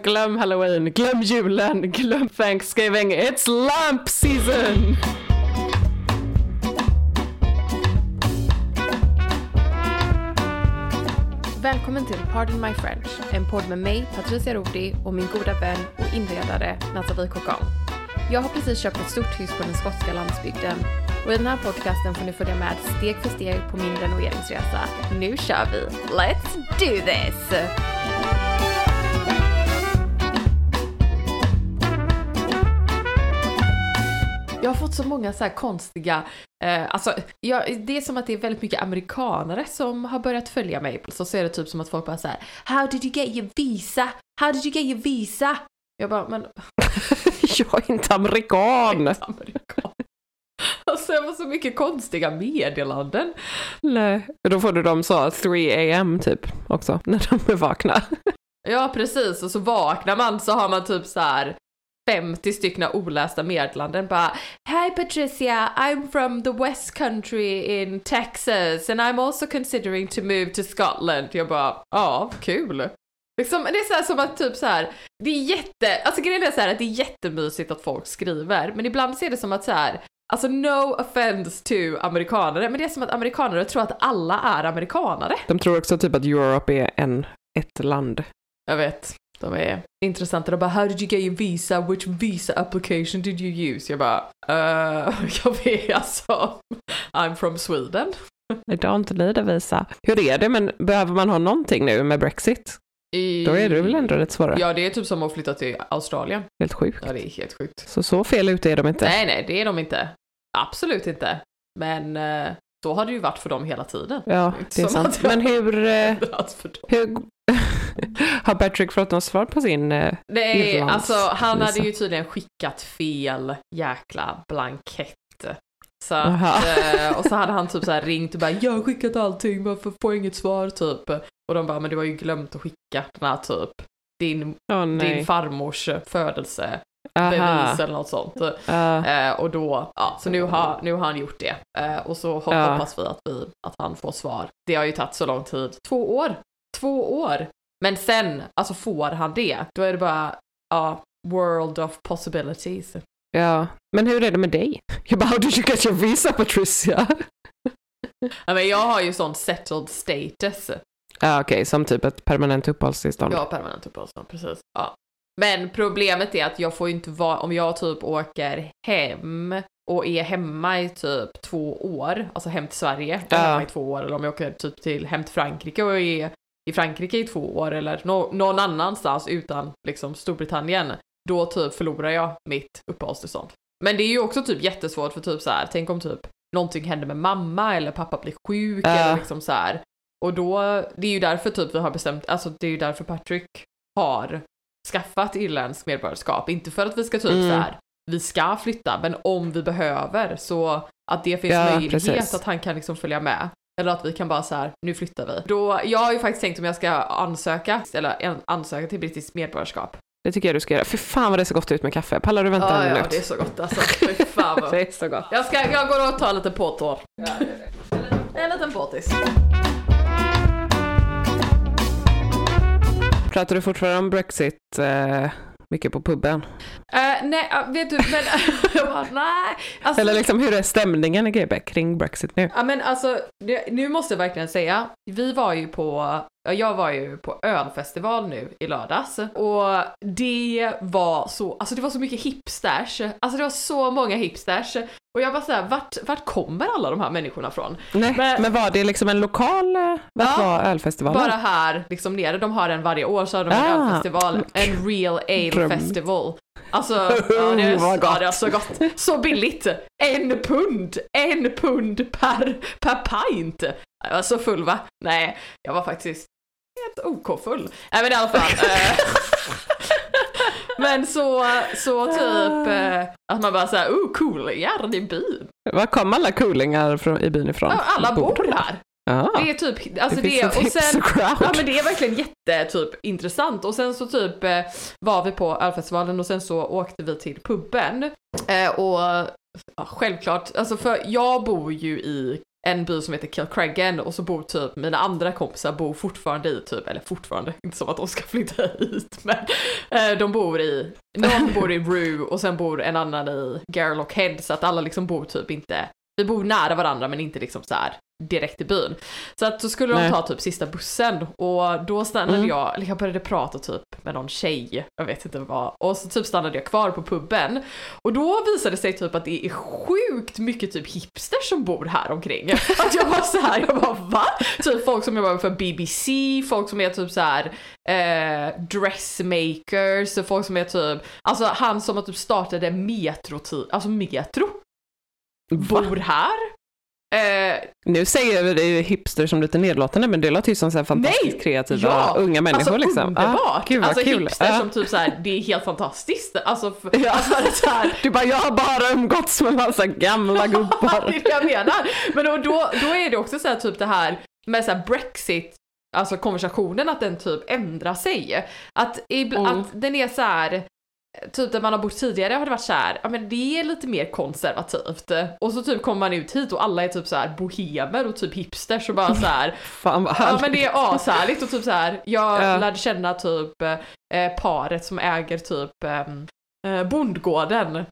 Glöm halloween, glöm julen, glöm thanksgiving. It's lamp season! Välkommen till Pardon My French, en podd med mig, Patricia Rodi och min goda vän och inredare Nathalie Cocon. Jag har precis köpt ett stort hus på den skotska landsbygden och i den här podcasten får ni följa med steg för steg på min renoveringsresa. Nu kör vi! Let's do this! Har fått så många så här konstiga, eh, alltså jag, det är som att det är väldigt mycket amerikanare som har börjat följa mig. Så, så är det typ som att folk bara så här: How did you get your visa? How did you get your visa? Jag bara, men... jag är inte amerikan! Jag är inte amerikan. Alltså jag får så mycket konstiga meddelanden. Nej, då får du dem så 3 am typ också, när de är vakna. Ja precis, och så vaknar man så har man typ så här 50 stycken olästa meddelanden bara Hi Patricia, I'm from the West Country in Texas and I'm also considering to move to Scotland. Jag bara, ja, kul. Liksom, det är så här som att typ så här, det är jätte, alltså grejen är så här att det är jättemysigt att folk skriver, men ibland ser det som att så här, alltså no offense to amerikanare, men det är som att amerikanare tror att alla är amerikanare. De tror också typ att Europe är en, ett land. Jag vet. De är intressanta. De bara “How did you get your visa? Which visa application did you use?” Jag bara uh, “Jag vet alltså, I'm from Sweden”. I don't need a visa. Hur är det, men behöver man ha någonting nu med Brexit? I... Då är det väl ändå rätt svårare? Ja, det är typ som att flytta till Australien. Helt sjukt. Ja, det är helt sjukt. Så så fel ute är de inte? Nej, nej, det är de inte. Absolut inte. Men uh, så har det ju varit för dem hela tiden. Ja, det är sant. Men hur... Uh, hur har Patrick fått något svar på sin uh, Nej, alltså han hade ju tydligen skickat fel jäkla blankett. Så att, uh, och så hade han typ så här ringt och bara “Jag har skickat allting, varför får jag inget svar?” typ. Och de bara “Men du har ju glömt att skicka den här typ din, oh, din farmors födelse bevis eller något sånt. Uh. Uh, och då, ja, så nu har, nu har han gjort det. Uh, och så hoppas vi att, vi att han får svar. Det har ju tagit så lång tid. Två år! Två år! Men sen, alltså får han det, då är det bara, ja, world of possibilities. Ja, men hur är det med dig? Jag bara, how did you get your visa Patricia? ja, men jag har ju sån settled status. Ja, okej, okay, som typ ett permanent uppehållstillstånd. Ja, permanent uppehållstillstånd, precis. Ja. Men problemet är att jag får ju inte vara, om jag typ åker hem och är hemma i typ två år, alltså hem till Sverige, ja. hemma i två år, eller om jag åker typ till hem till Frankrike och är i Frankrike i två år, eller no någon annanstans utan liksom Storbritannien, då typ förlorar jag mitt uppehållstillstånd. Men det är ju också typ jättesvårt för typ så här, tänk om typ någonting händer med mamma eller pappa blir sjuk ja. eller liksom så här. Och då, det är ju därför typ vi har bestämt, alltså det är ju därför Patrick har skaffat irländsk medborgarskap. Inte för att vi ska typ mm. så här, vi ska flytta, men om vi behöver så att det finns ja, möjlighet precis. att han kan liksom följa med. Eller att vi kan bara så här, nu flyttar vi. Då, jag har ju faktiskt tänkt om jag ska ansöka, eller en- ansöka till brittiskt medborgarskap. Det tycker jag du ska göra. För fan vad det ser gott ut med kaffe. Pallar du vänta Ja, en ja, minut? det är så gott alltså. Fy fan vad... Det är så gott. Jag, ska, jag går och tar lite påtår. En liten påtis. Pratar du fortfarande om Brexit eh, mycket på puben? Eh, nej, uh, vet du, men jag bara, nej. Alltså, Eller liksom hur är stämningen i GB kring Brexit nu? Ja men alltså, det, nu måste jag verkligen säga, vi var ju på, jag var ju på ölfestival nu i lördags och det var så, alltså det var så mycket hipsters, alltså det var så många hipsters och jag bara såhär, vart, vart kommer alla de här människorna från? Nej, Men- men, var det liksom en lokal, eh, vart Ja, var ölfestivalen? Bara här liksom nere, de har en varje år så har de en Ah. ölfestival, en real ale Dröm. festival. Alltså, ja det, är, ja, det är så gott. Så billigt! En pund! En pund per, per pint! Jag var så full va? Nej, jag var faktiskt helt OK full. Nej men i alla fall. eh, men så, så typ eh, att man bara såhär, oh cool, ja det är byn. Var kom alla coolingar från, i byn ifrån? Ja, alla bor här. Ja, Det är typ, alltså det det, och sen, ja men det är verkligen jätte typ intressant och sen så typ eh, var vi på ölfestivalen och sen så åkte vi till puben eh, och ja, självklart, alltså för jag bor ju i en by som heter Kilcraggan och så bor typ mina andra kompisar bor fortfarande i typ, eller fortfarande, inte som att de ska flytta hit men eh, de bor i, någon bor i Rue och sen bor en annan i Garlock Head så att alla liksom bor typ inte, vi bor nära varandra men inte liksom så här direkt i byn. Så att då skulle de Nej. ta typ sista bussen och då stannade Mm. jag, eller jag började prata typ med någon tjej, jag vet inte vad, och så typ stannade jag kvar på puben. Och då visade det sig typ att det är sjukt mycket typ hipsters som bor här omkring. Att jag var så här, jag bara va? Typ folk som jobbar för BBC, folk som är typ så här eh, dressmakers, folk som är typ, alltså han som typ startade metro, alltså metro, bor här. Eh, Nu säger vi det hipster som lite nedlåtande men det låter ju som så fantastiskt Nej! kreativa Ja! unga människor alltså, liksom. underbart! Ah, gud alltså kul. hipster Ah. som typ såhär, det är helt fantastiskt. Alltså, för, Ja. alltså det är så här, Du bara, jag har bara umgåtts med massa gamla det gubbar. är det jag menar. Men då, då, då är det också så här typ det här med så Brexit, alltså konversationen, att den typ ändrar sig. Att, Mm. att den är så här. Typ där man har bott tidigare har det varit så här, ja men det är lite mer konservativt. Och så typ kommer man ut hit och alla är typ så här bohemer och typ hipsters och bara så här. Fan vad Ja härligt. men det är ashärligt och typ så här. jag Ja. lärde känna typ eh, paret som äger typ ehm, eh, bondgården.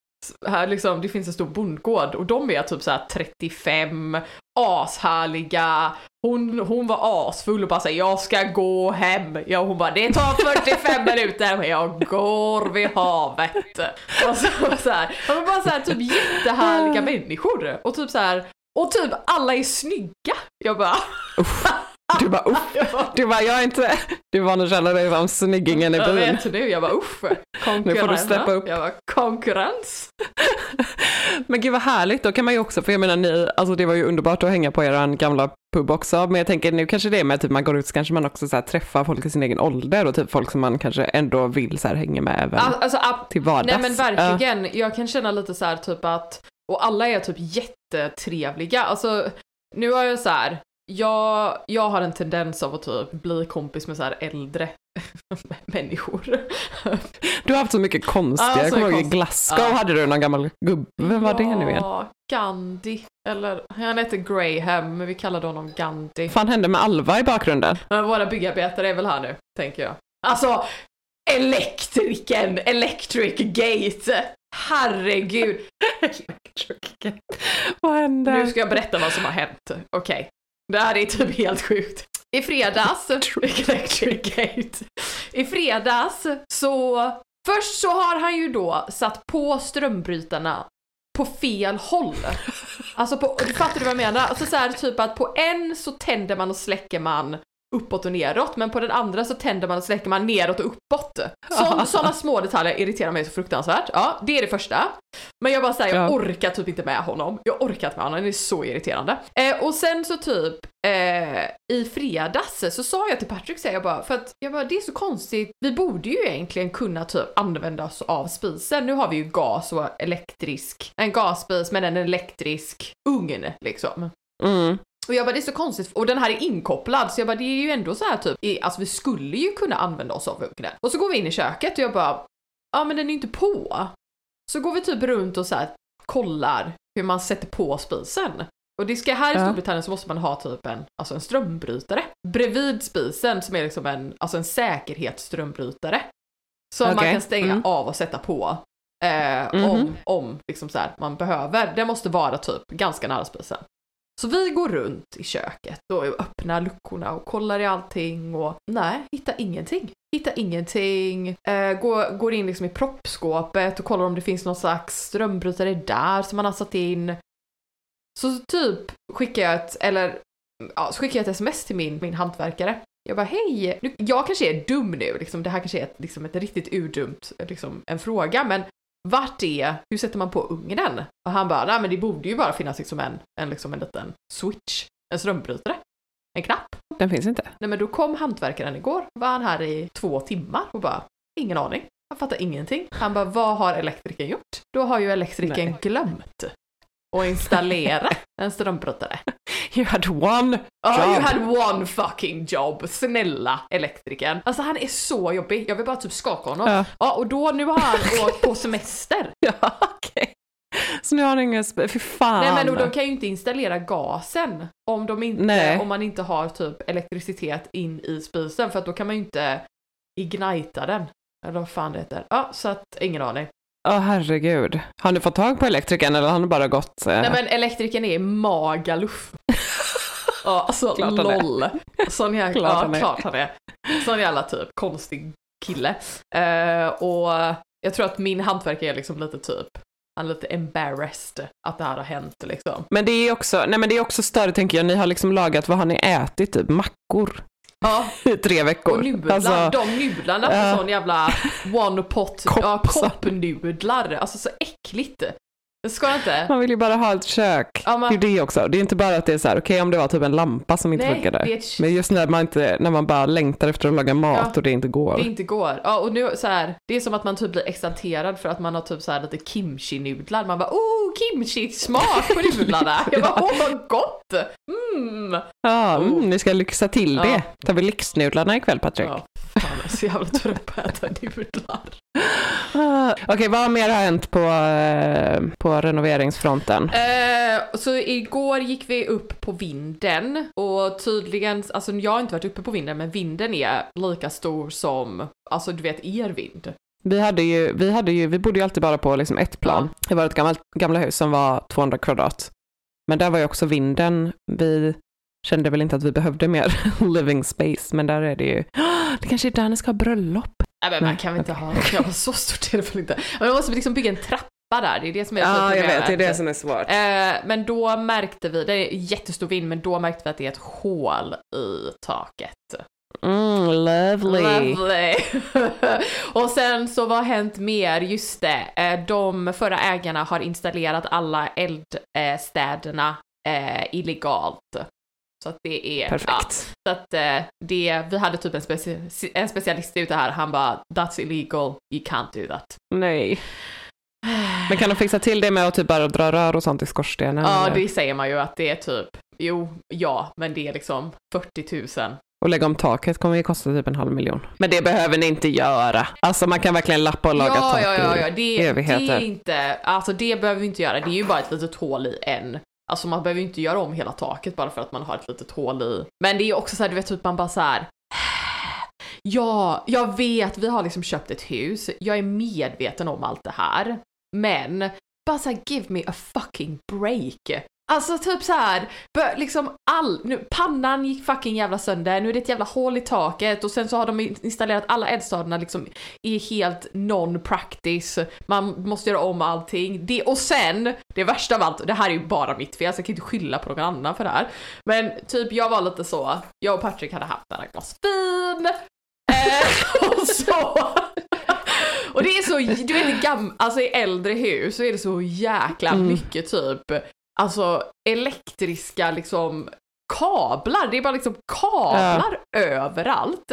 Här liksom, det finns en stor bondgård och de är typ så här 35, ashärliga. Hon, hon var asfull och bara säger jag ska gå hem. Ja, hon bara det tar 45 minuter men jag går vid havet. Och så, så här, är bara så här typ jättehärliga människor och typ så här och typ alla är snygga. Jag bara Du bara, uff. jag Du bara, jag är inte, du var att känna dig som snyggingen i jag byn. vet nu, jag bara uff. Nu får du steppa upp. Jag bara konkurrens. Men gud vad härligt, då kan man ju också, för jag menar ni, alltså det var ju underbart att hänga på er gamla pub också, men jag tänker nu kanske det är med typ man går ut så kanske man också så här träffar folk i sin egen ålder och typ folk som man kanske ändå vill så här hänga med även Al- Alltså, ab- till vardags. nej men verkligen, jag kan känna lite så här typ att, och alla är typ jättetrevliga. Alltså nu har jag så här, jag, jag har en tendens av att typ bli kompis med så här äldre människor. Du har haft så mycket konstiga, Ja, jag kommer ihåg i Glasgow Ja. hade du någon gammal gubbe, vem var det nu igen? Ja, Gandhi. Eller han heter Graham, men vi kallade honom Gandhi. Vad fan hände med Alva i bakgrunden? Men våra byggarbetare är väl här nu, tänker jag. Alltså, elektrikern, Electric Gate. Herregud. Vad hände? Nu ska jag berätta vad som har hänt. Okej. Det här är typ helt sjukt. I fredags, Electric Gate. I fredags så, först så har han ju då satt på strömbrytarna på fel håll. Alltså på, fattar du vad jag menar? Alltså så här, typ att på en så tänder man och släcker man uppåt och neråt, men på den andra så tänder man och släcker man neråt och uppåt. Så, sådana små detaljer irriterar mig så fruktansvärt. Ja, det är det första. Men jag bara säger, jag Ja. orkar typ inte med honom. Jag orkar inte med honom, det är så irriterande. Eh, och sen så typ eh, i fredags så sa jag till Patrick, så här, jag bara, för att jag bara, det är så konstigt, vi borde ju egentligen kunna typ använda oss av spisen. Nu har vi ju gas och elektrisk, en gasspis men en elektrisk ugn liksom. Mm. Och jag bara, det är så konstigt, och den här är inkopplad, så jag bara, det är ju ändå så här typ, alltså vi skulle ju kunna använda oss av ugnen. Och så går vi in i köket och jag bara, ja men den är ju inte på. Så går vi typ runt och så här kollar hur man sätter på spisen. Och det ska här i. Storbritannien så måste man ha typ en, alltså en strömbrytare bredvid spisen som är liksom en, alltså en säkerhetsströmbrytare. Som man Okej, kan stänga mm. av och sätta på. Eh, Mhm. Om, om liksom så här, man behöver. Det måste vara typ ganska nära spisen. Så vi går runt i köket och öppnar luckorna och kollar i allting och nej, hittar ingenting. Hittar ingenting. Eh, går, går in liksom i proppskåpet och kollar om det finns någon slags strömbrytare där som man har satt in. Så typ skickar jag ett, eller ja, så skickar jag ett sms till min, min hantverkare. Jag bara hej, nu, jag kanske är dum nu, liksom, det här kanske är ett, liksom ett riktigt urdumt, liksom, en fråga, men vart är, hur sätter man på ugnen? Och han bara, nej men det borde ju bara finnas liksom en, en, liksom en liten switch, en strömbrytare, en knapp. Den finns inte. Nej men då kom hantverkaren igår, var han här i två timmar och bara, ingen aning. Han fattar ingenting. Han bara, vad har elektrikern gjort? Då har ju elektrikern glömt att installera en strömbrytare. You had one Oh, you job. had one fucking job, snälla elektrikern. Alltså han är så jobbig, jag vill bara typ skaka honom. Ja, Ja. och då, nu har han åkt på semester. Ja, okej. Så nu har han ingen Fy fan. Nej men och de kan ju inte installera gasen om, de inte, Nej. om man inte har typ elektricitet in i spisen för att då kan man ju inte ignita den. Eller vad fan det heter. Ja, så att ingen aning. Åh herregud. Har ni fått tag på elektrikern eller har han bara gått? Eh... Nej men elektrikern är Magaluf. Ja, alltså Klart. LOL. Sån jävla, Klart ja, han klart han är. Sån jävla typ konstig kille. Eh, och jag tror att min hantverkare är liksom lite typ, han är lite embarrassed att det här har hänt liksom. Men det är också, nej men det är också större tänker jag, ni har liksom lagat, vad har ni ätit? Typ mackor Ja, i tre veckor. och nudlar. Alltså, de nudlarna på ja. sån jävla one pot, ja, Koppsar. koppnudlar. Alltså så äckligt. Det ska inte. man vill ju bara ha ett kök. Ja, man- Det är det också. Det är inte bara att det är så här, okej om det var typ en lampa som inte Nej, funkade. ett- Men just när man, inte, när man bara längtar efter att laga mat Ja. och det inte går. Det inte går. Ja, och nu så här, det är som att man typ blir exalterad för att man har typ så här lite kimchi-nudlar. Man bara oh, kimchi-smak på nudlarna. Jag bara åh vad gott! Mm. Ja, Oh. mm, ni ska lyxa till det. Tar vi lyxnudlarna ikväll Patrik? Ja, fan jag är så jävla trött på att äta nudlar. Ah, Okej, vad mer har hänt på, eh, på renoveringsfronten? Eh, så igår gick vi upp på vinden och tydligen, alltså jag har inte varit uppe på vinden men vinden är lika stor som, alltså du vet er vind. Vi, hade ju, vi, hade ju, vi bodde ju alltid bara på liksom ett plan. Det var ett gammalt, gamla hus som var 200 kvadrat. Men där var ju också vinden. Vi kände väl inte att vi behövde mer living space, men där är det ju, det kanske är där ni ska ha bröllop. Nej men man kan väl inte ha, ja, men så stort är det väl inte. Men man måste liksom bygga en trappa där, det är det som är så problemet. som är svårt. Eh, men då märkte vi, det är jättestor vind, men då märkte vi att det är ett hål i taket. Mm, lovely. Lovely. och sen så vad har hänt mer? Just det, eh, de förra ägarna har installerat alla eldstäderna eh, illegalt. Så att det är... Ja, Perfekt. så att eh, det, vi hade typ en, speci- en specialist ute här, han bara “That's illegal, you can't do that”. Nej. Men kan de fixa till det med att typ bara dra rör och sånt i skorstenen? Ja, eller? det säger man ju att det är typ, jo, ja, men det är liksom 40 000. Och lägga om taket kommer ju kosta typ en halv miljon. Men det behöver ni inte göra. Alltså man kan verkligen lappa och laga ja, tak ja, ja, i ja, det, det evigheter. är inte, alltså det behöver vi inte göra, det är ju bara ett litet hål i en. Alltså man behöver ju inte göra om hela taket bara för att man har ett litet hål i. Men det är också så här, du vet, typ man bara så här. Ja, jag vet, vi har liksom köpt ett hus, jag är medveten om allt det här. Men, bara så här, give me a fucking break. Alltså typ så här, liksom all, nu, pannan gick fucking jävla sönder, nu är det ett jävla hål i taket och sen så har de installerat alla eldstaderna liksom i helt non-practice, man måste göra om allting. Det, och sen, det värsta av allt, det här är ju bara mitt fel, så jag kan inte skylla på någon annan för det här. Men typ jag var lite så, jag och Patrick hade haft några glas vin, eh, och så och det är så, du vet i gam, alltså i äldre hus så är det så jäkla Mm. mycket typ, alltså elektriska liksom kablar, det är bara liksom kablar överallt.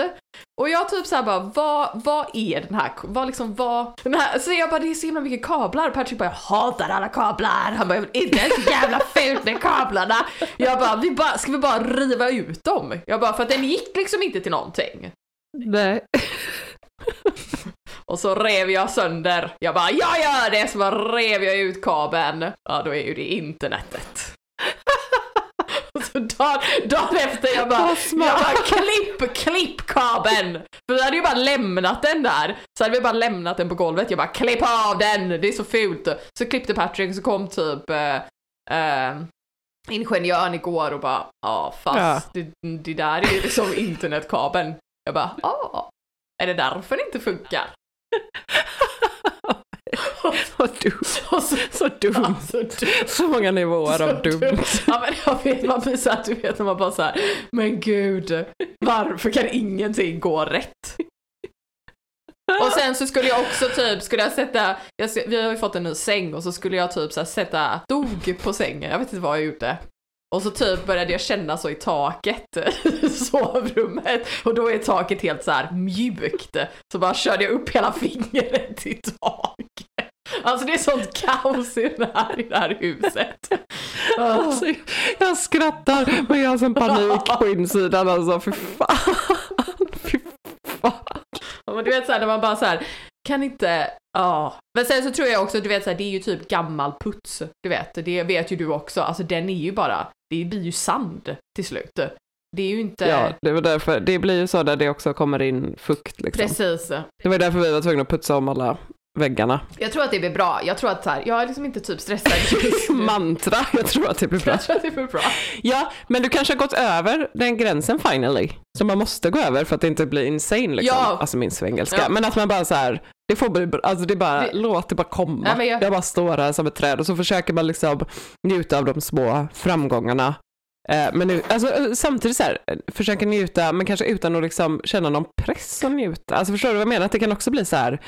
Och jag typ såhär bara, vad, vad är den här, vad liksom, vad, den här, så jag bara det är så himla mycket kablar. Patrick bara, jag hatar alla kablar. Han bara, inte det är så jävla fult med kablarna. Jag bara, vi bara, ska vi bara riva ut dem? Jag bara, för att den gick liksom inte till någonting. Nej. Och så rev jag sönder. Jag bara, jag gör det! Så bara rev jag ut kabeln. Ja, då är ju det internetet. Och så dagen, dagen efter jag bara, jag bara klipp, klipp kabeln! För vi hade ju bara lämnat den där. Så hade vi bara lämnat den på golvet. Jag bara, klipp av den! Det är så fult. Så klippte Patrick, så kom typ eh, eh, ingenjören igår och bara, ja fast det, det där är ju liksom internetkabeln. Jag bara, ja. Är det därför det inte funkar? Vad dumt. Så, Så dumt. Ja, så dumt. Så många nivåer av dumt. Ja men jag vet, man blir såhär, du vet när man bara såhär, men gud, varför kan ingenting gå rätt? Och sen så skulle jag också typ, skulle jag sätta, jag, vi har ju fått en ny säng och så skulle jag typ så sätta dog på sängen, jag vet inte vad jag gjorde. Och så typ började jag känna så i taket i sovrummet och då är taket helt så här mjukt. Så bara körde jag upp hela fingret i taket. Alltså det är sånt kaos i det här, i det här huset. Alltså, jag skrattar men jag har sån panik på insidan alltså. Fy fan. Fy fan. Ja, men du vet såhär när man bara såhär, kan inte, ja. Men sen så tror jag också, du vet såhär, det är ju typ gammal puts. Du vet, det vet ju du också. Alltså den är ju bara, det blir ju sand till slut. Det är ju inte, Ja, det var därför. Det blir ju så där det också kommer in fukt liksom. precis. Det var därför vi var tvungna att putsa om alla väggarna. Jag tror att det blir bra. Jag tror att så här, jag är liksom inte typ stressad. Mantra, jag tror att det blir bra. Jag tror att det blir bra. Ja, men du kanske har gått över den gränsen finally. Som man måste gå över för att det inte blir insane liksom. Ja. Alltså min svengelska. Ja. Men att man bara så här, det får bli, alltså det bara, Det- låt det bara komma. Men jag- jag... bara står här som ett träd och så försöker man liksom njuta av de små framgångarna. Eh, men nu, alltså, eh, samtidigt så här, försöka njuta men kanske utan att liksom känna någon press att njuta. Alltså förstår du vad jag menar? Att det kan också bli så här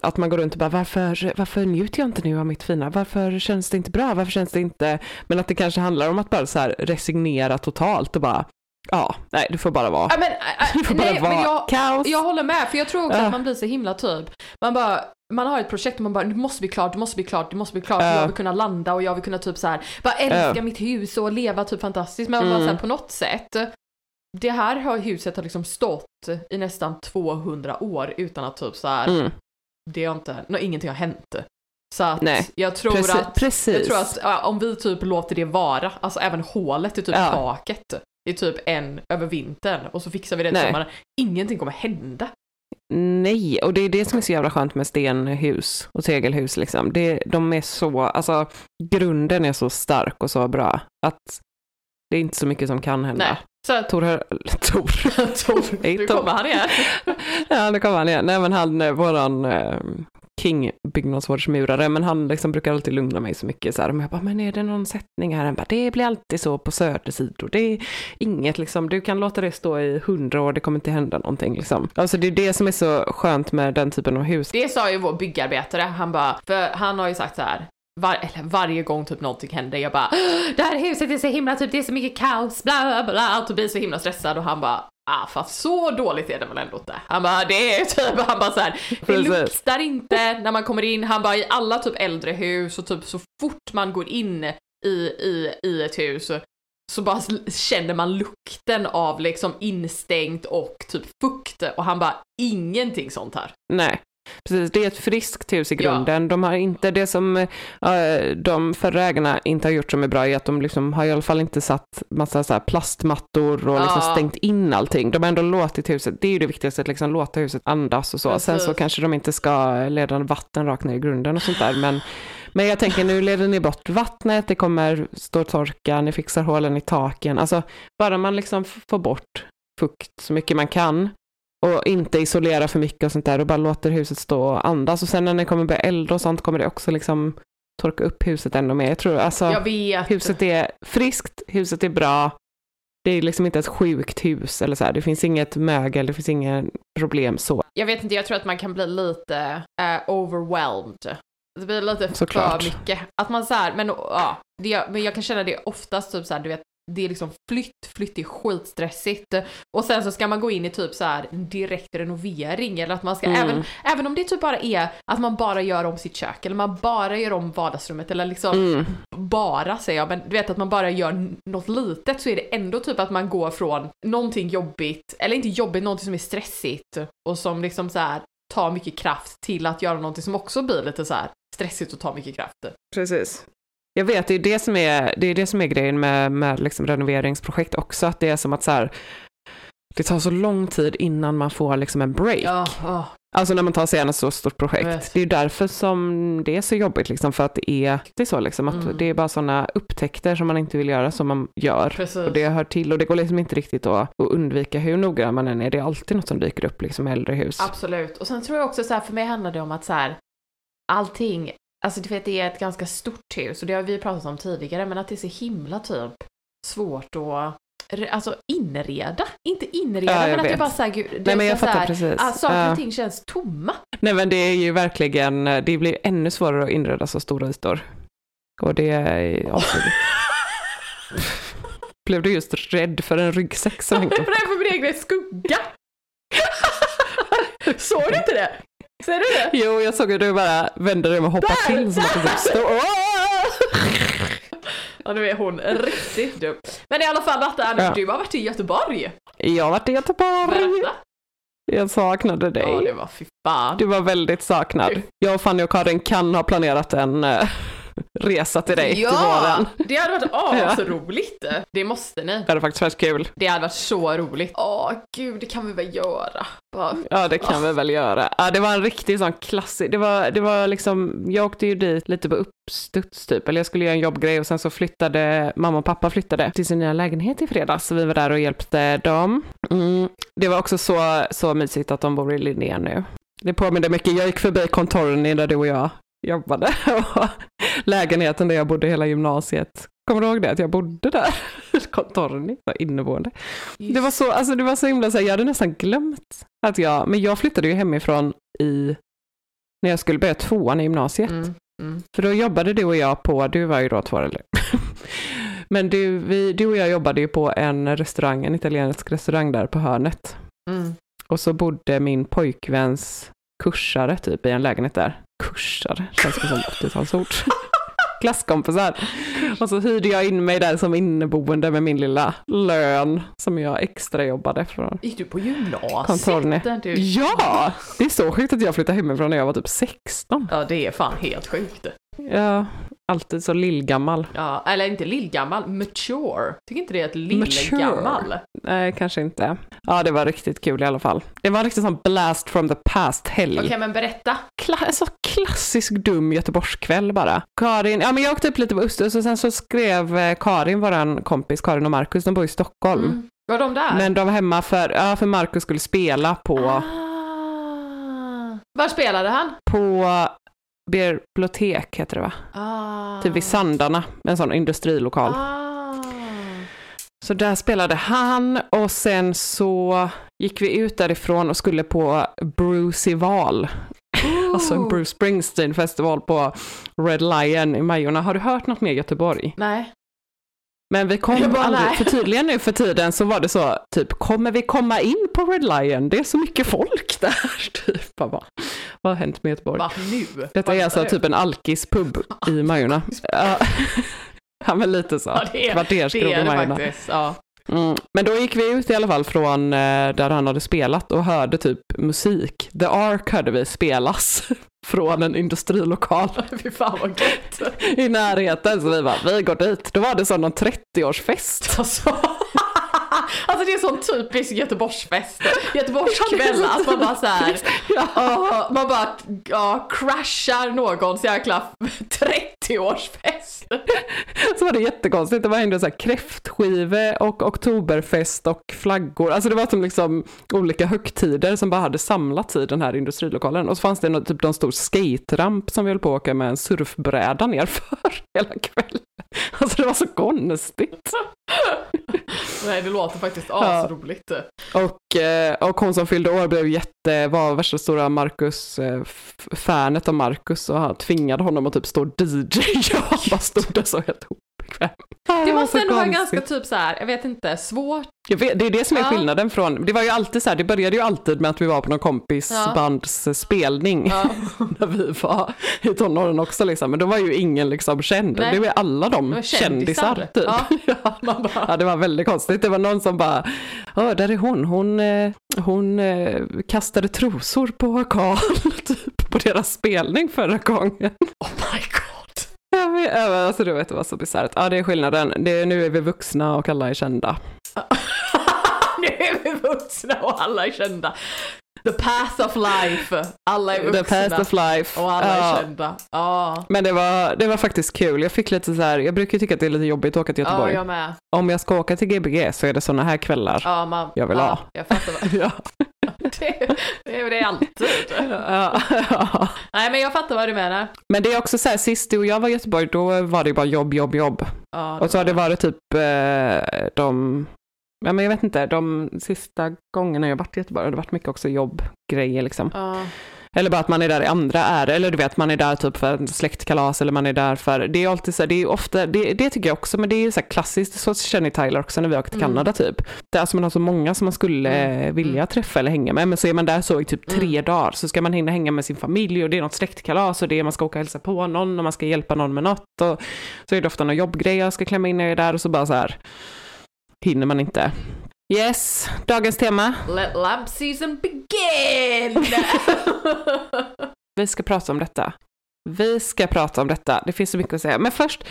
att man går runt och bara varför, varför njuter jag inte nu av mitt fina? Varför känns det inte bra? Varför känns det inte? Men att det kanske handlar om att bara så här resignera totalt och bara ja, nej du får bara vara. Ja, men, äh, Du får bara nej, vara men jag, kaos. jag håller med, för jag tror också Ja. att man blir så himla typ, man bara, man har ett projekt och man bara, det måste bli klart, det måste bli klart, det måste bli klart, Ja. jag vill kunna landa och jag vill kunna typ så här, bara älska Ja. mitt hus och leva typ fantastiskt, men man bara Mm. så här, på något sätt, det här har huset har liksom stått i nästan 200 år utan att typ så här, Mm. det har inte, no, ingenting har hänt. Så att Nej, jag tror Precis. att, precis. jag tror att ja, om vi typ låter det vara, alltså även hålet i typ Ja. taket, i typ en över vintern och så fixar vi det till sommaren, ingenting kommer hända. Nej, och det är det som är så jävla skönt med stenhus och tegelhus. Liksom. Det, de är så, alltså grunden är så stark och så bra att det är inte så mycket som kan hända. Nej. Så Tor, hör- Tor. Tor, Hej, nu kommer han igen. ja, det kommer han igen. Nej, men han, eh, våran eh, king byggnadsvårdsmurare, men han liksom brukar alltid lugna mig så mycket så här. Men jag bara, men är det någon sättning här? Han bara, det blir alltid så på södersidor. Det är inget liksom, du kan låta det stå i hundra år, det kommer inte hända någonting liksom. Alltså det är det som är så skönt med den typen av hus. Det sa ju vår byggarbetare, han bara, för han har ju sagt så här. Var, eller varje gång typ någonting händer, jag bara Det här huset är så himla, typ det är så mycket kaos, bla bla bla, och blir så himla stressad och han bara Ah, fast så dåligt är det väl ändå inte. Han bara, det är typ, han bara så här, det luktar inte när man kommer in. Han bara, i alla typ äldre hus och typ så fort man går in i, i, i ett hus så bara känner man lukten av liksom instängt och typ fukt. Och han bara, ingenting sånt här. Nej, precis. Det är ett friskt hus i Ja. grunden. De har inte det som eh, de förra ägarna inte har gjort som är bra i att de liksom har i alla fall inte satt massa så plastmattor och liksom Ja. stängt in allting. De har ändå låtit huset, det är ju det viktigaste, att liksom låta huset andas och så. Sen så Precis. kanske de inte ska leda vatten rakt ner i grunden och sånt där. Men, men jag tänker nu leder ni bort vattnet, det kommer stå torka, ni fixar hålen i taken. Alltså bara man liksom får bort fukt så mycket man kan och inte isolera för mycket och sånt där och bara låter huset stå och andas. Och sen när det kommer bli eld och sånt kommer det också liksom torka upp huset ännu mer. Jag tror alltså, Jag huset är friskt, huset är bra. Det är liksom inte ett sjukt hus eller så här. Det finns inget mögel, det finns inget problem så. Jag vet inte, jag tror att man kan bli lite eh, overwhelmed. Det blir lite Såklart. för mycket. Att man så här, men ja, det, men jag kan känna det oftast typ så här, du vet, det är liksom flytt, flytt är skitstressigt. Och sen så ska man gå in i typ så här direkt renovering eller att man ska, Mm. även, även om det typ bara är att man bara gör om sitt kök eller man bara gör om vardagsrummet eller liksom Mm. bara säger jag, men du vet att man bara gör något litet så är det ändå typ att man går från någonting jobbigt, eller inte jobbigt, någonting som är stressigt och som liksom så här tar mycket kraft till att göra någonting som också blir lite så här stressigt och tar mycket kraft. Precis. Jag vet, det är det som är, det är, det som är grejen med, med liksom renoveringsprojekt också, att det är som att så här, det tar så lång tid innan man får liksom en break. Ja, ja. Alltså när man tar sig an ett så stort projekt. Det är ju därför som det är så jobbigt, liksom, för att det är, det är så liksom, att Mm. det är bara sådana upptäckter som man inte vill göra som man gör. Precis. Och det hör till och det går liksom inte riktigt att, att undvika hur noggrann man än är. Det är alltid något som dyker upp liksom i äldre hus. Absolut. Och sen tror jag också så här, för mig handlar det om att så här, allting, alltså du vet det är ett ganska stort hus och det har vi pratat om tidigare, men att det är så himla typ svårt att Alltså inreda, inte inreda Ja, jag men att det vet. bara såhär, gud, det Nej men jag så fattar här, precis. att saker och ting känns tomma. Nej men det är ju verkligen, det blir ännu svårare att inreda så stora ytor. Och det är avskyligt. Blev du just rädd för en ryggsäck som Jag hängde blev rädd för min egen skugga. Såg du inte det? Ser du det? Jo, jag såg hur du bara vände dig om och hoppade Där, till som att du typ stod... Ja nu är hon riktigt dum. Men i alla fall Natta, Ja. du har varit i Göteborg. Jag har varit i Göteborg. Berätta. Jag saknade dig. Ja det var fy fan. Du var väldigt saknad. Jag och Fanny och Karin kan ha planerat en eh, resa till dig till Ja, våren. det hade varit asroligt. Det måste ni. Det hade faktiskt varit kul. Det hade varit så roligt. Åh gud, det kan vi väl göra. Bara, Ja, det kan vi väl göra. Ja, det var en riktig sån klassisk, det var, det var liksom, jag åkte ju dit lite på uppstuds typ, eller jag skulle göra en jobbgrej och sen så flyttade, mamma och pappa flyttade till sin nya lägenhet i fredags, så vi var där och hjälpte dem. Mm. Det var också så, så mysigt att de bor i Linné nu. Det påminner mycket, jag gick förbi Contorni där du och jag jobbade, och lägenheten där jag bodde hela gymnasiet. Kommer du ihåg det, att jag bodde där? Contorni, var inneboende. Det var så, alltså det var så himla så här, jag hade nästan glömt att jag, men jag flyttade ju hemifrån i, när jag skulle börja tvåan i gymnasiet. mm, mm. För då jobbade du och jag på, du var ju då två äldre. men du, vi, du och jag jobbade ju på en restaurang, en italiensk restaurang där på hörnet. Mm. Och så bodde min pojkväns kursare typ i en lägenhet där. Kursare, känns som 80-talsord. Klasskompisar. Och så hyrde jag in mig där som inneboende med min lilla lön som jag extra jobbade från. Gick du på gymnasiet? Du? Ja! Det är så sjukt att jag flyttade hemifrån när jag var typ 16. Ja, det är fan helt sjukt. Ja, alltid så lillgammal. Ja, eller inte lillgammal, mature. Tycker inte det är ett lillgammal? Nej, kanske inte. Ja, det var riktigt kul i alla fall. Det var riktigt sån blast from the past-helg. Okej, men berätta. Kla- så klassisk dum Göteborgskväll bara. Karin, ja men jag åkte upp lite på Östers och sen så skrev eh, Karin, våran kompis Karin och Markus, de bor i Stockholm. Mm. Var de där? Men de var hemma för, ja för Markus skulle spela på, Ah. Var spelade han? på bibliotek heter det va? Ah. Typ vid Sandarna, en sån industrilokal. Ah. Så där spelade han och sen så gick vi ut därifrån och skulle på Bruceyval. Alltså en Bruce Springsteen festival på Red Lion i Majorna. Har du hört något mer Göteborg? Nej. Men vi kom Jag bara, aldrig, nej. för tydligen nu för tiden så var det så, typ, kommer vi komma in på Red Lion? Det är så mycket folk där. Typ, bara, vad har hänt med Göteborg? Va, nu? Detta är alltså typ en alkispub i Majorna. Ja, men lite så. Ja, Kvarterskrog i Majorna. Ja. Mm. Men då gick vi ut i alla fall från eh, där han hade spelat och hörde typ musik. The Ark hörde vi spelas från en industrilokal Fy fan vad gött. i närheten. Så vi bara, vi går dit. Då var det som någon 30-årsfest. Alltså. alltså det är sån typisk Göteborgsfest. Göteborgskväll, att man bara såhär, Ja. man bara ja, crashar någons jäkla 30-årsfest. Så var det jättekonstigt. Det var ändå så här kräftskive och oktoberfest och flaggor. Alltså det var som liksom olika högtider som bara hade samlats i den här industrilokalen. Och så fanns det något, typ någon stor skateramp som vi höll på att åka med en surfbräda nerför hela kvällen. Alltså det var så konstigt. Nej det låter faktiskt Ja. asroligt. Och, eh, och hon som fyllde år blev jätte, var värsta stora Marcus, eh, fanet av Marcus och han tvingade honom att typ stå och DJ. Jag bara stod där så helt bekväm. Det måste ändå vara ganska typ så här, jag vet inte, svårt. Vet, det är det som är Ja. skillnaden från, det var ju alltid så här, det började ju alltid med att vi var på någon kompis Ja. bands spelning Ja. när vi var i tonåren också liksom, men då var ju ingen liksom känd, Nej. det var alla de var kändisar, kändisar. typ. Ja. Bara, Ja, det var väldigt konstigt. Det var någon som bara, ja, där är hon, hon, eh, hon eh, kastade trosor på Karl, typ, på deras spelning förra gången. oh my god alltså du vet, det var så bisarrt. Ja, det är skillnaden. Det är, nu är vi vuxna och alla är kända. nu är vi vuxna och alla är kända. The path of life. Alla är vuxna. The path of life. Och alla Ja. är kända. Ja. Men det var, det var faktiskt kul. Jag fick lite så här, jag brukar ju tycka att det är lite jobbigt att åka till Ja, Göteborg. jag med. Om jag ska åka till Gbg så är det sådana här kvällar. Ja, man, Jag vill ja, ha. Jag fattar vad. Ja. Det, det är det alltid. Ja, ja. Nej, men jag fattar vad du menar. Men det är också så här, sist du och jag var i Göteborg, då var det bara jobb, jobb, jobb. Ja, Och så har det varit typ eh, de, ja men jag vet inte, de sista gångerna jag varit i Göteborg har det varit mycket också jobbgrejer liksom. Ja. Eller bara att man är där i andra ärenden, eller du vet man är där typ för släktkalas eller man är där för, det är alltid så här, det är ofta, det, det tycker jag också, men det är så här klassiskt, så känner Tyler också när vi åkte till Mm. Kanada typ. Det är alltså man har så många som man skulle Mm. eh, vilja träffa eller hänga med, men så är man där så i typ tre Mm. dagar, så ska man hinna hänga med sin familj och det är något släktkalas och det är man ska åka och hälsa på någon och man ska hjälpa någon med något och så är det ofta någon jobbgrej jag ska klämma in när jag är där och så bara så här hinner man inte. Yes, dagens tema. Let lamp season begin! Vi ska prata om detta. Vi ska prata om detta. Det finns så mycket att säga. Men först,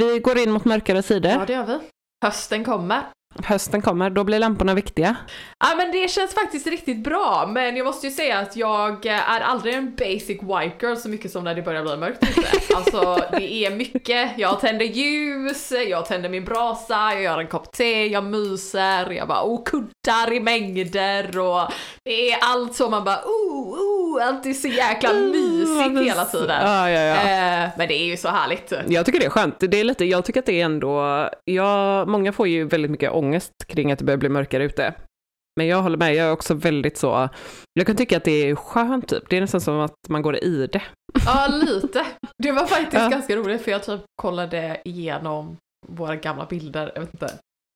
vi går in mot mörkare tider. ja, det gör vi. Hösten kommer. Hösten kommer, då blir lamporna viktiga. Ja men det känns faktiskt riktigt bra, men jag måste ju säga att jag eh, är aldrig en basic white girl så mycket som när det börjar bli mörkt ute. Alltså det är mycket, jag tänder ljus, jag tänder min brasa, jag gör en kopp te, jag myser, jag bara oh kuddar i mängder och det är allt så man bara oh, oh, allt är så jäkla mysigt hela tiden. Ja, ja, ja. Eh, men det är ju så härligt. Jag tycker det är skönt. Det är lite, jag tycker att det är ändå, jag, många får ju väldigt mycket ångest kring att det börjar bli mörkare ute. Men jag håller med, jag är också väldigt så, jag kan tycka att det är skönt typ. Det är nästan som att man går i det. Ja, lite. Det var faktiskt Ja. ganska roligt för jag typ kollade igenom våra gamla bilder, jag vet inte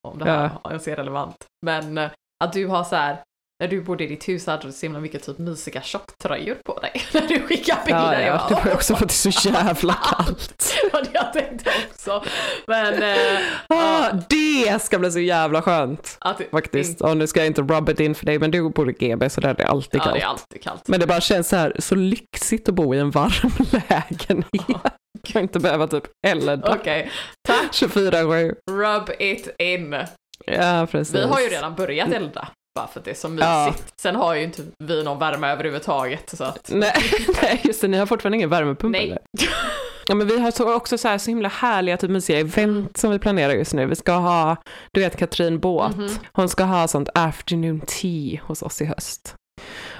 om det här ens är relevant, men eh, att du har så här när du bodde i ditt hus hade du så himla mycket typ mysiga tjocktröjor på dig när du skickade bilder. Ja, ja, bara, det var ju "Åh, också för att det är så jävla kallt. Var det jag tänkte också. Men eh, Ah, det ska bli så jävla skönt. det, Faktiskt. Och nu ska jag inte rub it in för dig, men du bor i GB så där är det alltid Ja, kallt. det är alltid kallt. Men det bara känns så här så lyxigt att bo i en varm lägenhet. Och inte behöva typ elda Okej, tack. 24-7. Rub it in. Ja, precis. Vi har ju redan börjat elda. Bara för att det är så mysigt. Ja. Sen har ju inte vi någon värme överhuvudtaget. Så att... Nej, nej, just det, ni har fortfarande ingen värmepump Nej. eller? Ja, men vi har så också så här så himla härliga, typ mysiga event som vi planerar just nu. Vi ska ha, du vet Katrin Båt, Mhm. hon ska ha sånt afternoon tea hos oss i höst.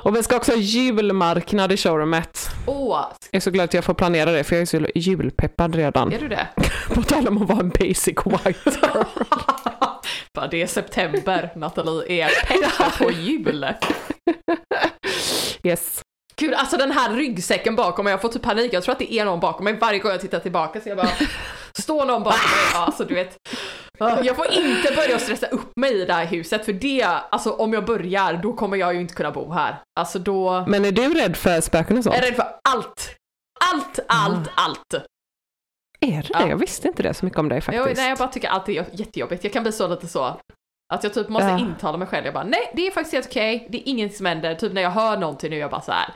Och vi ska också ha julmarknad i showroomet. Åh, Jag är så glad att jag får planera det, för jag är så julpeppad redan. är du det? På tal om att vara en basic white girl. Bara det är september, Nathalie är peppad på jul. Yes. Gud, alltså den här ryggsäcken bakom mig, jag får typ panik. Jag tror att det är någon bakom mig varje gång jag tittar tillbaka så jag bara, står någon bakom mig? Ja, alltså du vet. Jag får inte börja stressa upp mig i det här huset för det, alltså om jag börjar då kommer jag ju inte kunna bo här. Alltså då, Men är du rädd för spöken och sånt? jag är rädd för allt. Allt, allt, allt. Är du Ja. det? Jag visste inte det så mycket om dig faktiskt. Jag, nej, jag bara tycker allt är jättejobbigt. Jag kan bli så lite så. Att jag typ måste Ja. intala mig själv. Jag bara, nej det är faktiskt helt okej. Det är inget som händer. Typ när jag hör någonting nu, jag bara så här.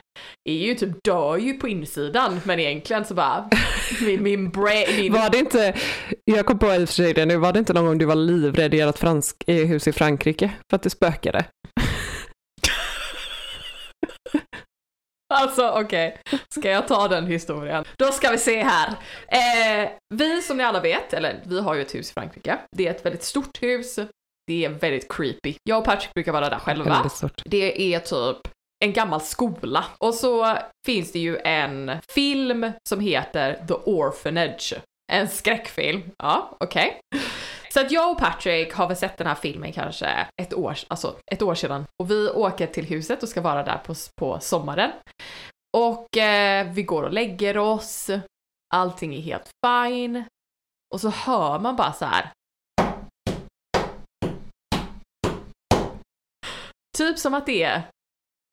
Är ju typ dör ju på insidan. Men egentligen så bara, min, min brain. Var det inte, jag kom på i och för sig det nu, var det inte någon gång du var livrädd i ert fransk, i hus i Frankrike för att det spökade? Alltså okej, ska jag ta den historien? Då ska vi se här. Eh, vi som ni alla vet, eller vi har ju ett hus i Frankrike. Det är ett väldigt stort hus. Det är väldigt creepy. Jag och Patrick brukar vara där själva. Det är typ en gammal skola. Och så finns det ju en film som heter The Orphanage. En skräckfilm. Ja, okej. Så att jag och Patrick har väl sett den här filmen kanske ett år, alltså ett år sedan. Och vi åker till huset och ska vara där på, på sommaren. Och eh, vi går och lägger oss. Allting är helt fine. Och så hör man bara så här. Typ som att det är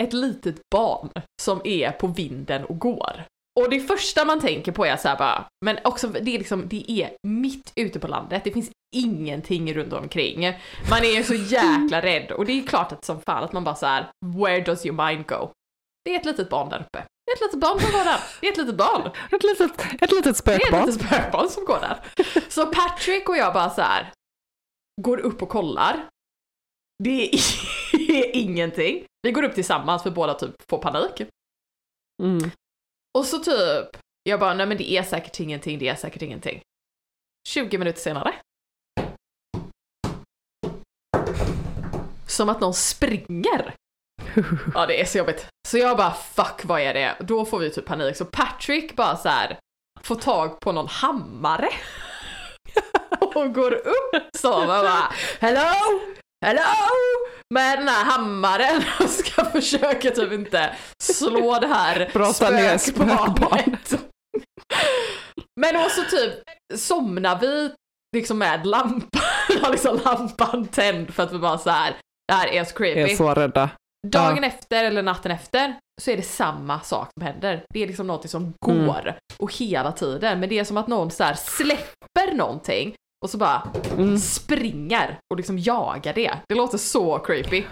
ett litet barn som är på vinden och går. Och det första man tänker på är så här bara, men också det är liksom, det är mitt ute på landet, det finns ingenting runt omkring. Man är så jäkla rädd och det är klart att som fall att man bara så här, where does your mind go? Det är ett litet barn där uppe. Det är ett litet barn som går där. Det är ett litet barn. Ett litet, ett litet Det är spökbarn. ett litet spökbarn som går där. Så Patrick och jag bara så här går upp och kollar. Det är ingenting. Vi går upp tillsammans för båda typ får panik. Mm. Och så typ, jag bara nej men det är säkert ingenting, det är säkert ingenting. 20 minuter senare. Som att någon springer. Ja det är så jobbigt. Så jag bara fuck vad är det? Då får vi typ panik. Så Patrick bara så här får tag på någon hammare. Och går upp så och bara hello, hello! Med den här hammaren och ska försöka typ inte slå det här ner spökbarnet. Men också typ somnar vi liksom med lampan, har liksom lampan tänd för att vi bara så här. det här är så creepy. är så rädda. Dagen efter eller natten efter så är det samma sak som händer. Det är liksom någonting som Mm. går och hela tiden. Men det är som att någon så släpper någonting och så bara Mm. springer och liksom jagar det. Det låter så creepy.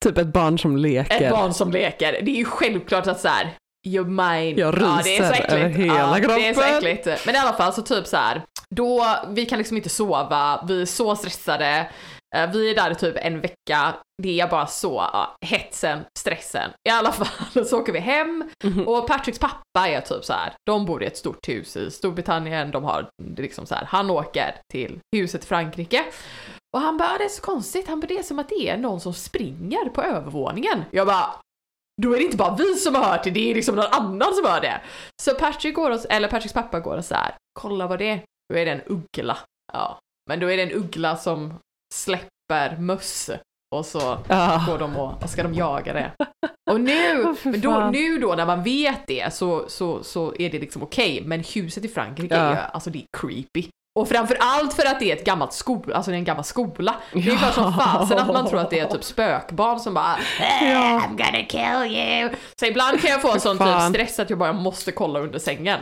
Typ ett barn som leker. Ett barn som leker. Det är ju självklart att så här. Your mind. Jag ja, det är så ryser äckligt. över hela ja, Det är så kroppen. äckligt. Men i alla fall så typ så här. Då, vi kan liksom inte sova, vi är så stressade. Eh, Vi är där typ en vecka, det är bara så, ja, hetsen, stressen. I alla fall så åker vi hem Mhm. och Patricks pappa är typ så här. de bor i ett stort hus i Storbritannien, de har liksom så här. han åker till huset i Frankrike. Och han bara, "Ah, det är så konstigt, han bara, det är som att det är någon som springer på övervåningen. Jag bara, då är det inte bara vi som har hört det, det är liksom någon annan som hör det. Så Patrick går och, eller Patricks pappa går och så här, kolla vad det är. Då är det en uggla. Ja, men då är det en uggla som släpper möss och så Ja. går de och, och ska de jaga det. Och nu, fy men då, nu då när man vet det så, så, så är det liksom okej, men huset i Frankrike är Ja. ju, alltså det är creepy. Och framför allt för att det är ett gammalt skola, alltså det är en gammal skola. Det är Ja. klart som fasen att man tror att det är typ spökbarn som bara Ja. I'm gonna kill you. Så ibland kan jag få en sån typ stress att jag bara måste kolla under sängen.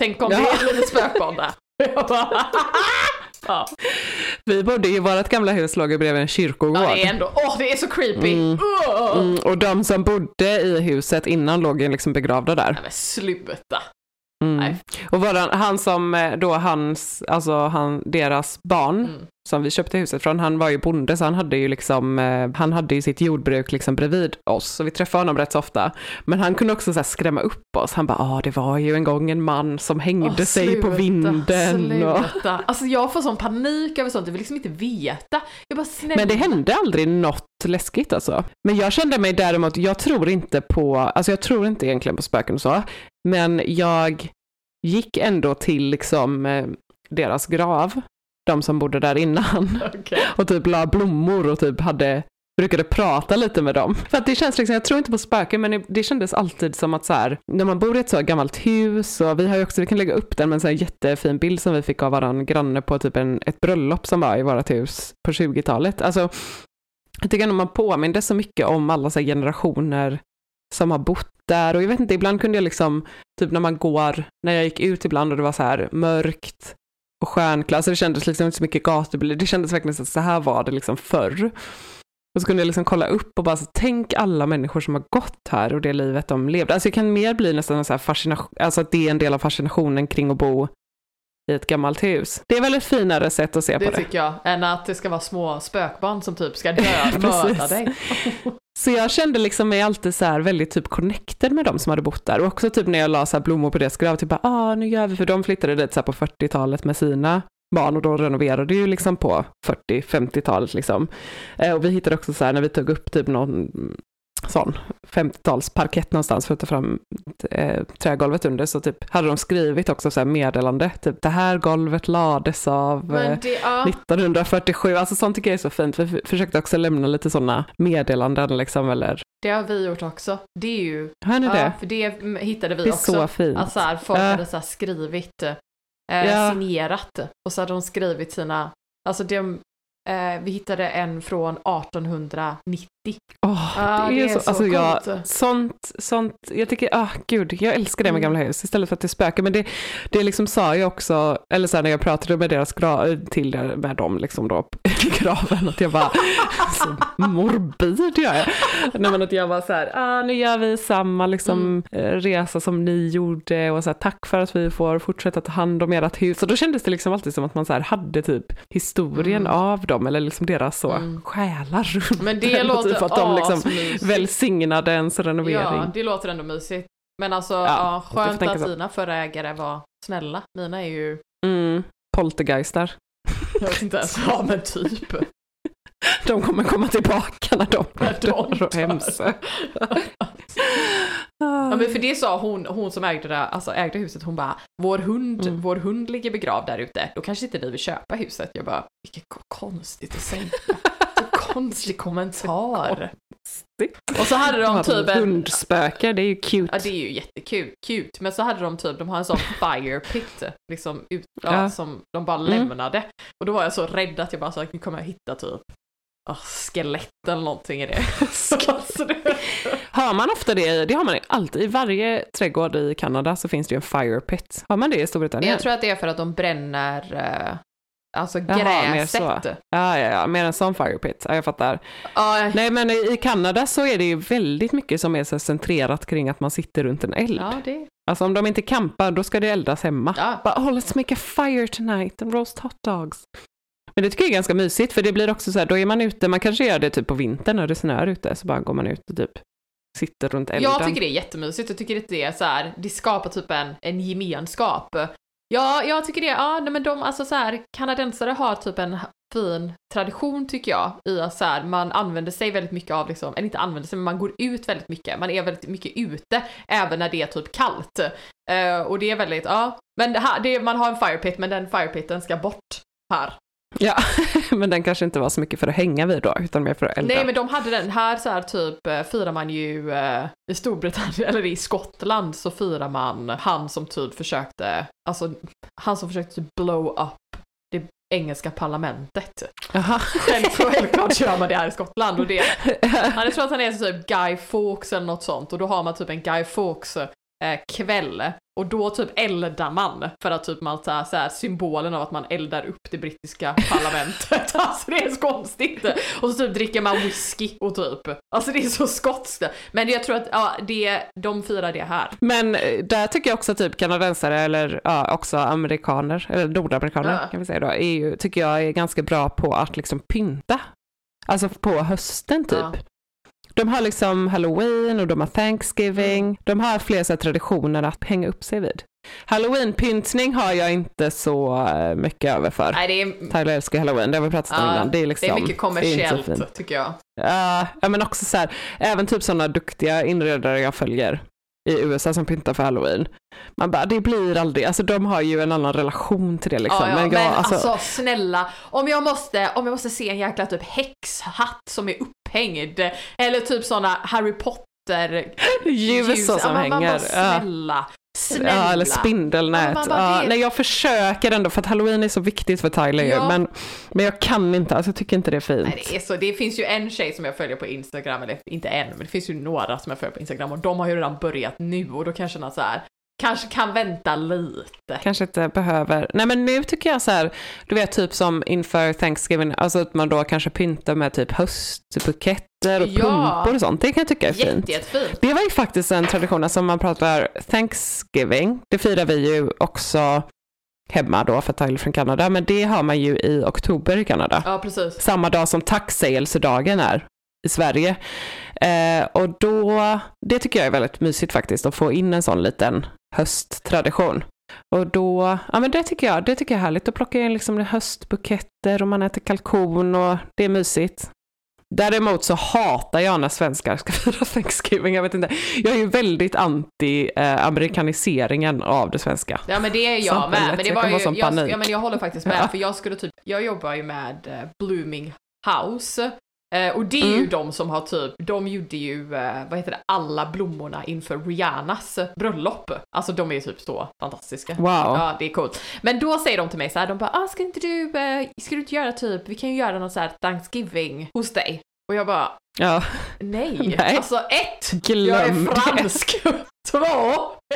Tänk om Ja. det är ett litet spökbarn där. Ja. Vi bodde i vårt gamla hus låg bredvid en kyrkogård. ja, det är ändå, åh det är så creepy. Mm. Åh. Mm, och de som bodde i huset innan låg liksom begravda där. Nej men sluta. Mm. Och våran, han som eh, då hans, alltså han, deras barn Mm. som vi köpte huset från, han var ju bonde så han hade ju liksom, eh, han hade ju sitt jordbruk liksom bredvid oss, så vi träffade honom rätt så ofta. Men han kunde också så skrämma upp oss, han bara, ah det var ju en gång en man som hängde Åh, sig på sluta, vinden. Och... Sluta. Alltså jag får sån panik över sånt, jag vill liksom inte veta. Jag bara snälla. Men det hände aldrig något läskigt alltså. Men jag kände mig däremot, jag tror inte på, alltså jag tror inte egentligen på spöken och så, men jag gick ändå till liksom eh, deras grav, de som bodde där innan, Okej. och typ la blommor och typ hade brukade prata lite med dem. För att det känns liksom, jag tror inte på spöken, men det- kändes alltid som att så här, när man bor i ett så gammalt hus, och vi har ju också, vi kan lägga upp den med en så här jättefin bild som vi fick av våran granne på typ en, ett bröllop som var i vårt hus på 20-talet. Alltså, jag tycker ändå man påminner så mycket om alla så generationer som har bott där och jag vet inte, ibland kunde jag liksom, typ när man går, när jag gick ut ibland och det var så här mörkt och stjärnklart, alltså det kändes liksom inte så mycket gatubil, det kändes verkligen så att så här var det liksom förr. Och så kunde jag liksom kolla upp och bara så, tänk alla människor som har gått här och det livet de levde. Alltså det kan mer bli nästan en så här fascination, alltså att det är en del av fascinationen kring att bo i ett gammalt hus. Det är väl ett finare sätt att se Det på det. tycker jag, än att det ska vara små spökbarn som typ ska dö, Precis. mörda dig. Så jag kände liksom mig alltid så här väldigt typ connected med de som hade bott där. Och också typ när jag la så här blommor på deras grav, typ bara, ah nu gör vi, för de flyttade dit så här på 40-talet med sina barn och de renoverade ju liksom på 40-50-talet liksom. Eh, och vi hittade också så här när vi tog upp typ någon sån 50-talsparkett någonstans för att ta fram eh, trägolvet under så typ hade de skrivit också så här meddelande, typ det här golvet lades av eh, det, ja, 1947, alltså sånt tycker jag är så fint. Vi försökte också lämna lite sådana meddelanden liksom, eller det har vi gjort också. Det är ju, hör ni ja, det? för det hittade vi Det är också. så fint. Att så här, folk Ja. hade så här skrivit eh, Ja. signerat. Och så hade de skrivit sina, alltså de, eh, vi hittade en från 1890. Åh, Ja, det, är så, alltså jag, sånt, sånt, jag tycker, ah gud, jag älskar det med Mm. gamla hus istället för att det spökar. Men det, det liksom sa jag också, eller så här, när jag pratade med deras till med dem liksom då graven, att jag bara, så morbid jag är. Nej men att jag var så här, ah, nu gör vi samma liksom Mm. eh, resa som ni gjorde och så här, tack för att vi får fortsätta ta hand om ert hus. Och då kändes det liksom alltid som att man så här hade typ historien Mm. av dem eller liksom deras så Mm. själar runt Men det låter typ att de liksom välsignade ens renovering. Ja, det låter ändå mysigt. Men alltså, Ja, ja, skönt att så. dina förra ägare var snälla. Mina är ju, Mm, poltergeistar. jag vet inte ens, ja men typ. De kommer komma tillbaka när de När de dör och hemsöker. Ja men för det sa hon, hon som ägde, det, alltså ägde huset, hon bara vår hund, Mm. vår hund ligger begravd där ute, då kanske inte vi vill köpa huset. Jag bara, vilket ko- konstigt att säga. Konstig kommentar. Och så hade de typ en, Hundspökar, det är ju cute. ja det är ju jättekul, cute, men så hade de typ, de har en sån fire pit, liksom ut, ja, Ja. som de bara Mm. lämnade. Och då var jag så rädd att jag bara sa, nu kommer jag hitta typ ah, skelett eller någonting i det. Har man ofta det, det har man alltid, i varje trädgård i Kanada så finns det ju en fire pit. Har man det i Storbritannien? Jag tror att det är för att de bränner alltså Jaha, mer gräset. så. Ja, ja, ja, mer en sån fire pit. Ja, jag fattar. Ja, Nej, men i Kanada så är det ju väldigt mycket som är så centrerat kring att man sitter runt en eld. ja, det... Alltså om de inte campar, då ska det eldas hemma. Ja. Bara, oh, let's make a fire tonight and roast hot dogs. Men det tycker jag är ganska mysigt, för det blir också så här, då är man ute, man kanske gör det typ på vintern när det snöar ute, så bara går man ut och typ sitter runt elden. Jag tycker det är jättemysigt, jag tycker att det är så här, det skapar typ en, en gemenskap. Ja, jag tycker det, ja, nej, men de, alltså så här, kanadensare har typ en fin tradition tycker jag, i att så här, man använder sig väldigt mycket av, liksom, eller inte använder sig, men man går ut väldigt mycket, man är väldigt mycket ute, även när det är typ kallt. Uh, och det är väldigt, ja, men det här, det, man har en firepit, men den firepiten ska bort här. Ja, men den kanske inte var så mycket för att hänga vid då, utan mer för att elda. Nej men de hade den här så här typ eh, firar man ju eh, i Storbritannien eller i Skottland så firar man han som typ försökte, alltså han som försökte typ blow up det engelska parlamentet. Självklart gör man det här i Skottland och det, jag tror att han är typ Guy Fawkes eller något sånt och då har man typ en Guy Fawkes eh, kväll och då typ eldar man för att typ man så här, så här, symbolen av att man eldar upp det brittiska parlamentet. Alltså det är så konstigt. Och så typ dricker man whisky och typ. Alltså det är så skotskt. Men jag tror att ja, det, de firar det här. Men eh, där tycker jag också typ kanadensare eller ja, också amerikaner, eller nordamerikaner Ja. kan vi säga då, ju, tycker jag är ganska bra på att liksom pynta. Alltså på hösten typ. Ja. De har liksom halloween och de har thanksgiving. Mm. De har fler så traditioner att hänga upp sig vid. Halloween-pyntning har jag inte så eh, mycket över för. Nej, det är, Tyler älskar halloween, det har vi pratat om Ja, innan. Det är, liksom, det är mycket det är kommersiellt tycker jag. Ja, ja, men också så här, även typ sådana duktiga inredare jag följer i USA som pyntar för halloween. Man bara, det blir aldrig, alltså de har ju en annan relation till det liksom. Ja, ja, men, jag, alltså, snälla, om jag, måste, om jag måste se en jäkla typ häxhatt som är upphängd, eller typ såna Harry Potter ljus och som ja, man, man hänger. bara, Ja. snälla, snälla. Ja, eller Ja, spindelnät. man bara, Ja, det- nej, jag försöker ändå för att halloween är så viktigt för Tyler Ja. men, men jag kan inte, alltså jag tycker inte det är fint. Nej, det, är så, det finns ju en tjej som jag följer på Instagram, eller inte en, men det finns ju några som jag följer på Instagram och de har ju redan börjat nu och då kanske man så här, kanske kan vänta lite. Kanske inte behöver, nej men nu tycker jag så här, du vet typ som inför Thanksgiving, alltså att man då kanske pyntar med typ höstbuketter och Ja. pumpor och sånt, det kan jag tycka är fint. Jätte, jättefint. Det var ju faktiskt en tradition, alltså om man pratar Thanksgiving, det firar vi ju också hemma då för Tyler från Kanada, men det har man ju i oktober i Kanada. Ja, precis. Samma dag som taxsägelsedagen är i Sverige. Eh, och då, det tycker jag är väldigt mysigt faktiskt, att få in en sån liten hösttradition. Och då, ja men det tycker jag, det tycker jag är härligt att plocka in liksom höstbuketter och man äter kalkon och det är mysigt. Däremot så hatar jag när svenskar ska fira Thanksgiving, jag vet inte. Jag är ju väldigt anti eh, amerikaniseringen av det svenska. Ja men det är jag med. Men det jag var kan ju, jag, ja, men jag håller faktiskt med. Ja. För jag skulle typ, jag jobbar ju med eh, Blooming House. Eh, och det är ju Mm. de som har typ, de gjorde ju, eh, vad heter det, alla blommorna inför Rihannas bröllop. Alltså de är ju typ så fantastiska. Wow. Ja, det är coolt. Men då säger de till mig så här, de bara, ah, ska inte du, eh, ska du inte göra typ, vi kan ju göra något så här Thanksgiving hos dig. Och jag bara, Ja, nej. Nej. Alltså ett, glöm jag är fransk. Två,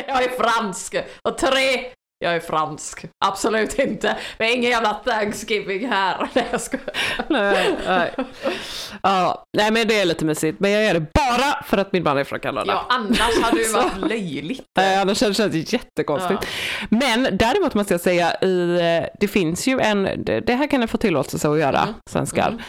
jag är fransk. Och tre, jag är fransk. Absolut inte. Har ingen jävla Thanksgiving här. Nej jag skojar. Nej, nej. Ja, nej men det är lite mysigt. Men jag gör det bara för att min man är från Kanada. Ja, annars hade det varit löjligt. Nej, annars känns det jättekonstigt. Men däremot måste jag säga, i, eh, det finns ju en, det det här kan jag få tillåtelse att göra, Mm. svenskar. Mm.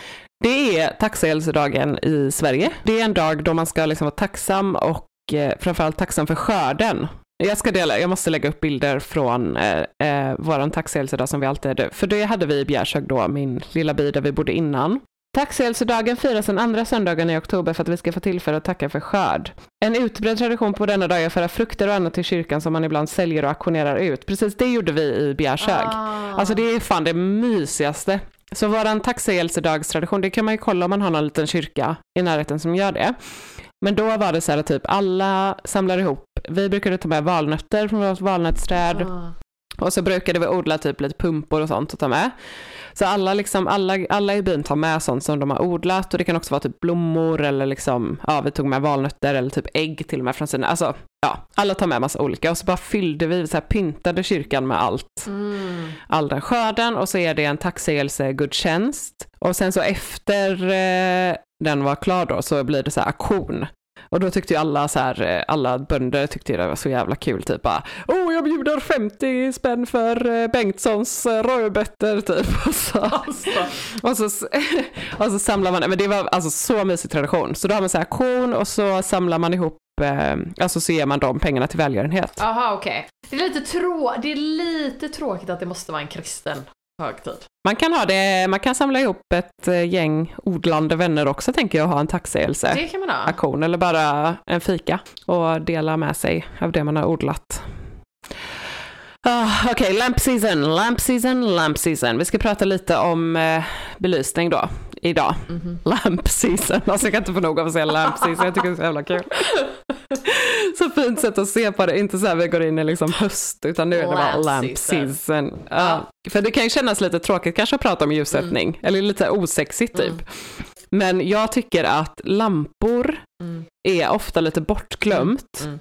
Det är tacksägelsedagen i Sverige. Det är en dag då man ska liksom vara tacksam och eh, framförallt tacksam för skörden. Jag ska dela, jag måste lägga upp bilder från eh, eh, våran tacksägelsedag som vi alltid hade, för det hade vi i Bjärshög då, min lilla by där vi bodde innan. Tacksägelsedagen firas den andra söndagen i oktober för att vi ska få tillfälle att tacka för skörd. En utbredd tradition på denna dag är att föra frukter och annat till kyrkan som man ibland säljer och auktionerar ut. Precis det gjorde vi i Bjärshög. Ah. Alltså det är fan det mysigaste. Så våran tacksägelsedagstradition, det kan man ju kolla om man har någon liten kyrka i närheten som gör det. Men då var det så här typ alla samlar ihop, vi brukade ta med valnötter från vårt valnötsträd Ah. och så brukade vi odla typ lite pumpor och sånt att ta med. Så alla, liksom, alla, alla i byn tar med sånt som de har odlat och det kan också vara typ blommor eller liksom, ja vi tog med valnötter eller typ ägg till och med från sina, alltså ja, alla tar med massa olika och så bara fyllde vi, så här pyntade kyrkan med allt Mm. all den skörden och så är det en tacksägelsegudstjänst. Och sen så efter eh, den var klar då så blir det så här auktion. Och då tyckte ju alla så här, eh, alla bönder tyckte det var så jävla kul typ bara, oh jag bjuder 50 spänn för eh, Bengtssons eh, rödbetor typ. Och så, Alltså. och så, och så samlar man, men det var alltså så mysig tradition. Så då har man så här auktion och så samlar man ihop, alltså så ger man de pengarna till välgörenhet. Aha, okej. Det, är lite trå- det är lite tråkigt att det måste vara en kristen högtid. Man kan ha det, man kan samla ihop ett eh, gäng odlande vänner också tänker jag och ha en tacksägelse. Det kan man ha. aktion eller bara en fika och dela med sig av det man har odlat. Ah, Okej, lamp season, lamp season, lamp season. Vi ska prata lite om eh, belysning då, idag. Mhm. Lamp season, alltså jag kan inte få nog av att säga lamp season, jag tycker det är så jävla kul. så fint sätt att se på det, inte så här vi går in i liksom höst, utan nu är det bara Lamp season. season. Ja, För det kan ju kännas lite tråkigt kanske att prata om ljussättning, eller lite osexigt typ. Mm. Men jag tycker att lampor Mm. är ofta lite bortglömt. Mm.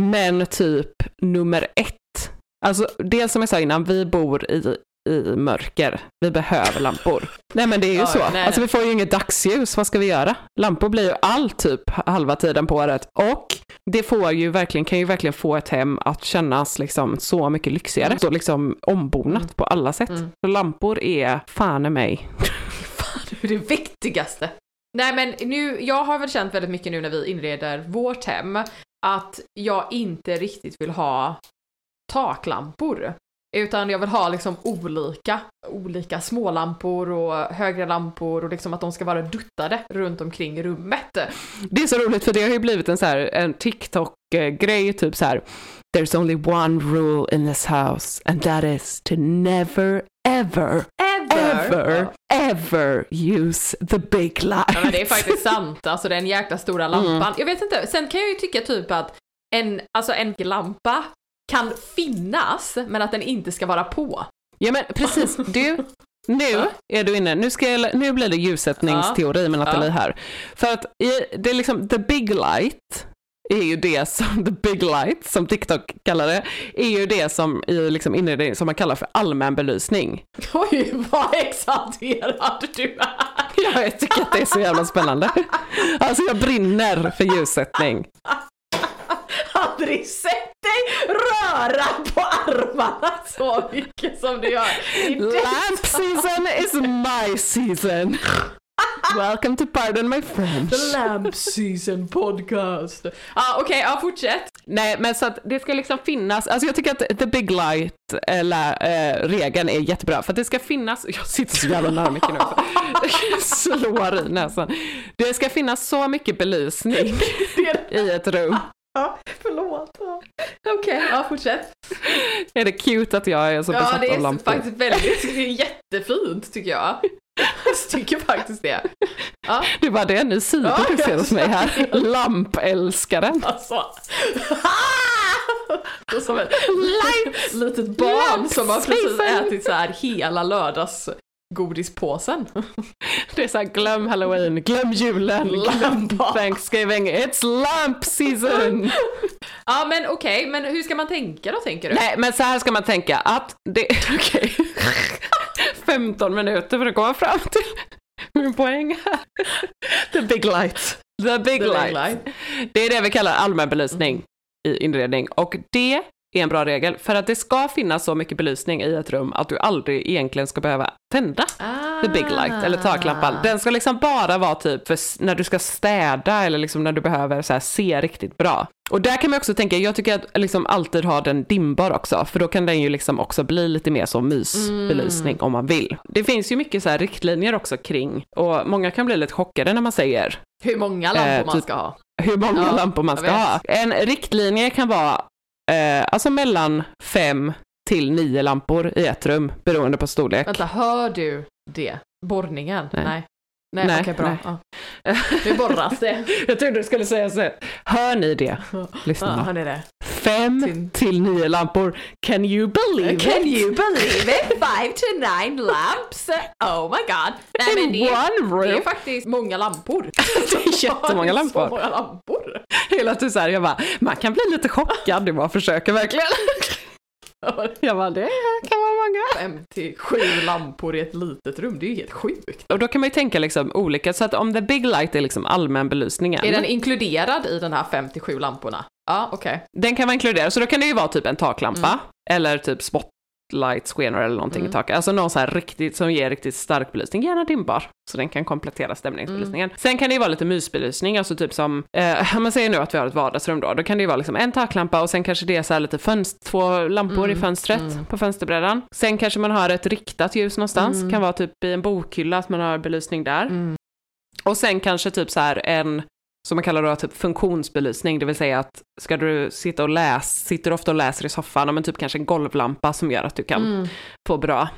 Men typ nummer ett. Alltså det som jag sa innan, vi bor i, i mörker. Vi behöver lampor. Nej men det är ju Ja, så. nej, alltså vi får ju inget dagsljus, vad ska vi göra? Lampor blir ju allt typ halva tiden på året. Och det får ju verkligen, kan ju verkligen få ett hem att kännas liksom så mycket lyxigare. Så liksom ombonat på alla sätt. Mm. Så lampor är fan i mig. Fan, det är det viktigaste. Nej men nu, jag har väl känt väldigt mycket nu när vi inreder vårt hem att jag inte riktigt vill ha taklampor. Utan jag vill ha liksom olika, olika smålampor och högre lampor och liksom att de ska vara duttade runt omkring rummet. Det är så roligt för det har ju blivit en så här en TikTok-grej, typ så här. There's only one rule in this house and that is to never ever ever ever use the big light. Ja men det är faktiskt sant, alltså den jäkla stora lampan. Jag vet inte, sen kan jag ju tycka typ att en, alltså en lampa kan finnas men att den inte ska vara på. Ja men precis, du, nu är du inne, nu, ska jag, nu blir det ljussättningsteori med Nathalie här. För att i, det är liksom the big light är ju det som, the big light som TikTok kallar det, är ju det som i liksom inredning som man kallar för allmän belysning. Oj, vad exalterad du är! Ja, jag tycker att det är så jävla spännande. Alltså jag brinner för ljussättning. Aldrig sett dig röra på armarna så mycket som du gör. Lamp season is my season. Welcome to Pardon My French. The Lamp Season Podcast. Ah, Okej, ja fortsätt. Nej, men så att det ska liksom finnas, alltså jag tycker att the big light eller, eh, regeln är jättebra för att det ska finnas, jag sitter så jävla nära mycket nu också, slår i näsan. Det ska finnas så mycket belysning i ett rum. Ja, förlåt. Ja. Okej, ja fortsätt. Är det cute att jag är så Ja, besatt det av är lampor? faktiskt väldigt, det är jättefint tycker jag. tycker faktiskt det. Ja, Det var det, sida Ja, du ser jag hos mig här. Lampälskaren. alltså. Det är som ett litet barn som har precis ätit så här hela lördagsgodispåsen. Det är så här, glöm halloween, glöm julen, glöm thanksgiving, it's lamp season! Ja men okej, men hur ska man tänka då tänker du? Nej men så här ska man tänka att det, okej, 15 minuter för att komma fram till min poäng här. The big light. The big, The big light. light. Det är det vi kallar allmän belysning i inredning och det är en bra regel för att det ska finnas så mycket belysning i ett rum att du aldrig egentligen ska behöva tända the big light eller taklampan. Den ska liksom bara vara typ för när du ska städa eller liksom när du behöver så här se riktigt bra. Och där kan man också tänka, jag tycker att liksom alltid ha den dimbar också, för då kan den ju liksom också bli lite mer så mysbelysning om man vill. Det finns ju mycket så här riktlinjer också kring, och många kan bli lite chockade när man säger Hur många lampor Eh, man typ- ska ha. hur många Ja, lampor man ska ha. En riktlinje kan vara eh, alltså mellan fem till nio lampor i ett rum, beroende på storlek. Vänta, hör du det? Borrningen? Nej. Nej. Nej, Nej, okej bra. nej. Ja. Nu borras det. Jag trodde du skulle säga så. här, Hör ni det, Ja, lyssnarna? hör ni det? Fem Till- till nio lampor. Can you believe Can it? you believe it? Five to nine lamps? Oh my god. Nej, men In det, one det är room? faktiskt många lampor. Det är jättemånga Så lampor. många lampor. Hela tiden så här, jag bara, man kan bli lite chockad, det bara försöker verkligen. Jag bara, det kan vara många. Fem till sju lampor i ett litet rum, det är ju helt sjukt. Och då kan man ju tänka liksom olika, så att om the big light är liksom allmänbelysningen. Är den inkluderad i den här fem till sju lamporna? Ja, okej. Den kan vara inkluderad, så då kan det ju vara typ en taklampa eller typ spotlight, skenor eller någonting i taket. Alltså någon så här riktigt, som ger riktigt stark belysning, gärna dimbar, så den kan komplettera stämningsbelysningen. Sen kan det ju vara lite mysbelysning, alltså typ som, eh, man säger nu att vi har ett vardagsrum då, då kan det ju vara liksom en taklampa och sen kanske det är så här lite fönster, två lampor i fönstret på fönsterbrädan. Sen kanske man har ett riktat ljus någonstans, kan vara typ i en bokhylla att man har belysning där. Och sen kanske typ så här en, som man kallar då typ funktionsbelysning, det vill säga att ska du sitta och läsa, sitter du ofta och läser i soffan, men typ kanske en golvlampa som gör att du kan få bra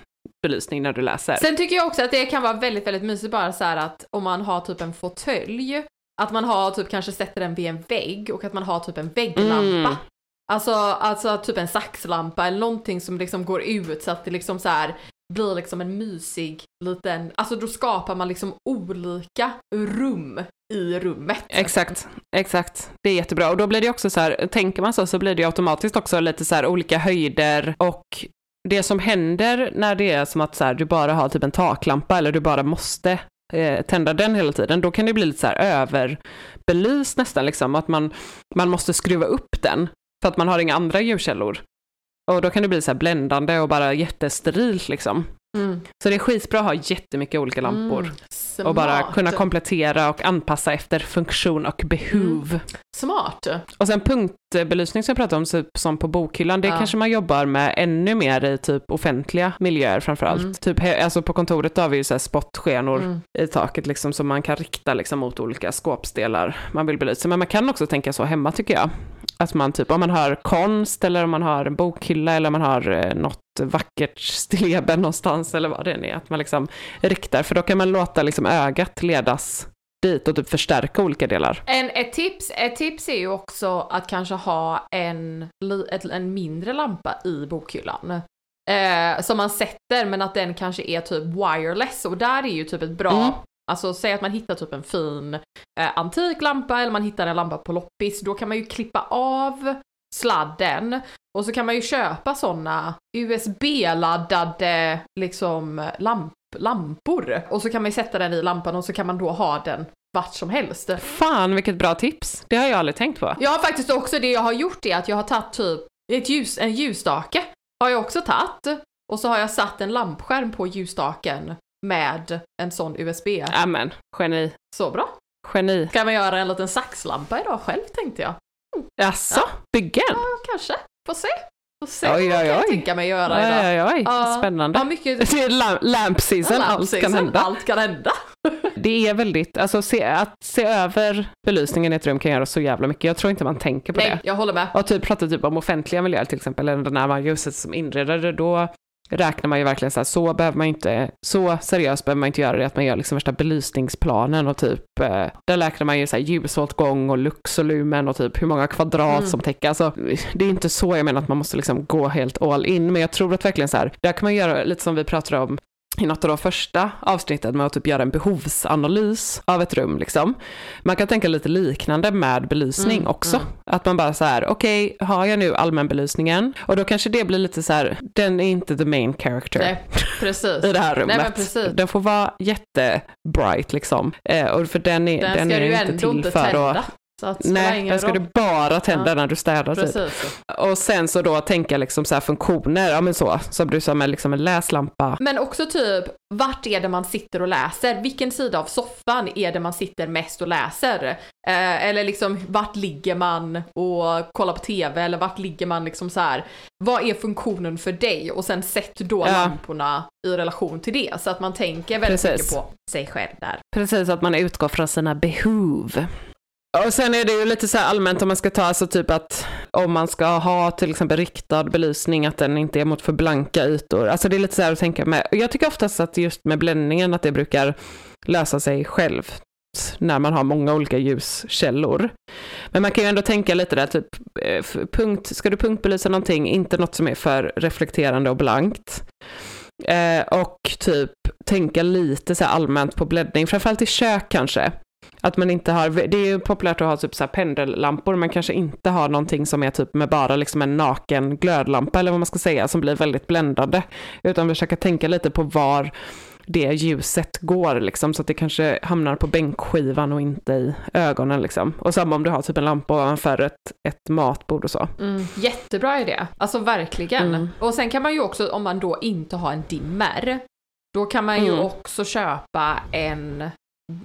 belysning när du läser. Sen tycker jag också att det kan vara väldigt, väldigt mysigt bara så här att om man har typ en fåtölj, att man har typ kanske sätter den vid en vägg och att man har typ en vägglampa. Mm. Alltså, alltså typ en saxlampa eller någonting som liksom går ut så att det liksom så här blir liksom en mysig liten, alltså då skapar man liksom olika rum i rummet. Exakt, exakt. Det är jättebra. Och då blir det också så här, tänker man så så blir det automatiskt också lite så här olika höjder och det som händer när det är som att så här, du bara har typ en taklampa eller du bara måste eh, tända den hela tiden, då kan det bli lite så här överbelyst nästan liksom, att man, man måste skruva upp den för att man har inga andra ljuskällor. Och då kan det bli så här bländande och bara jättesterilt liksom. Mm. Så det är skitbra att ha jättemycket olika lampor. Mm. Och bara kunna komplettera och anpassa efter funktion och behov. Smart. Och sen punktbelysning som jag pratade om, typ som på bokhyllan, det Ja. kanske man jobbar med ännu mer i typ offentliga miljöer framförallt. Mm. Typ, alltså på kontoret har vi ju så här spottskenor Mm. i taket liksom som man kan rikta liksom mot olika skåpsdelar man vill belysa. Men man kan också tänka så hemma tycker jag. Att man typ, om man har konst eller om man har en bokhylla eller om man har eh, något vackert stilleben någonstans eller vad det än är, att man liksom riktar, för då kan man låta liksom ögat ledas dit och typ förstärka olika delar. En, ett, tips, ett tips är ju också att kanske ha en, en mindre lampa i bokhyllan. Eh, som man sätter men att den kanske är typ wireless och där är ju typ ett bra, Mm. Alltså säg att man hittar typ en fin eh, antik lampa eller man hittar en lampa på loppis, då kan man ju klippa av sladden och så kan man ju köpa sådana USB-laddade liksom lamp, lampor och så kan man ju sätta den i lampan och så kan man då ha den vart som helst. Fan vilket bra tips, det har jag aldrig tänkt på. Jag har faktiskt också, det jag har gjort är att jag har tagit typ ett ljus, en ljusstake har jag också tagit och så har jag satt en lampskärm på ljusstaken med en sån USB. Amen, geni, Så bra. geni. Kan man göra en liten saxlampa idag själv tänkte jag. Jaså, bygga en? Ja, kanske. Får se. Får se Oj, vad oj, kan jag oj. tänka mig göra idag. Oj, oj, oj, Ja, spännande. Ja, mycket Det är lamp, lamp season, allt kan lampseason. hända. Allt kan hända. Det är väldigt, alltså se, att se över belysningen i ett rum kan göra så jävla mycket. Jag tror inte man tänker på Nej, det. jag håller med. Och typ prata typ om offentliga miljöer till exempel, eller när man ljuset som inredare, då räknar man ju verkligen så här, så behöver man inte, så seriöst behöver man inte göra det, att man gör liksom värsta belysningsplanen och typ, eh, där räknar man ju så här ljusåtgång och lux och lumen och typ hur många kvadrat Mm. som täcker, alltså det är inte så jag menar att man måste liksom gå helt all in, men jag tror att verkligen så här, där kan man göra lite som vi pratade om i något av de första avsnitten med att typ göra en behovsanalys av ett rum. Liksom. Man kan tänka lite liknande med belysning Mm, också. mm. Att man bara så här, okej, har jag nu allmänbelysningen? Och då kanske det blir lite så här, den är inte the main character Nej, precis. i det här rummet. Nej. Den får vara jättebright liksom. Eh, och för den är, Den den ska är du inte till inte för tända. att... Så att Nej, den ska roll. du bara tända Ja. när du städar. Typ. Precis. Och sen så då tänka liksom så här funktioner, ja men så, som du sa med liksom en läslampa. Men också typ, vart är det man sitter och läser? Vilken sida av soffan är det man sitter mest och läser? Eh, eller liksom, vart ligger man och kollar på TV? Eller vart ligger man liksom så här? Vad är funktionen för dig? Och sen sätt då Ja. lamporna i relation till det. Så att man tänker väldigt Precis. mycket på sig själv där. Precis, att man utgår från sina behov. Och sen är det ju lite så här allmänt om man ska ta, alltså typ att om man ska ha till exempel riktad belysning, att den inte är mot för blanka ytor. Alltså det är lite så här att tänka med. Jag tycker oftast att just med bländningen att det brukar lösa sig själv när man har många olika ljuskällor. Men man kan ju ändå tänka lite där, typ, eh, punkt, ska du punktbelysa någonting, inte något som är för reflekterande och blankt. Eh, och typ tänka lite så här allmänt på bläddning, framförallt i kök kanske. Att man inte har, det är ju populärt att ha typ så pendellampor, men kanske inte har någonting som är typ med bara liksom en naken glödlampa eller vad man ska säga, som blir väldigt bländande. Utan försöka tänka lite på var det ljuset går liksom, så att det kanske hamnar på bänkskivan och inte i ögonen liksom. Och samma om du har typ en lampa ovanför ett, ett matbord och så. Jättebra idé, alltså verkligen. Mm. Och sen kan man ju också, om man då inte har en dimmer, då kan man ju Mm. också köpa en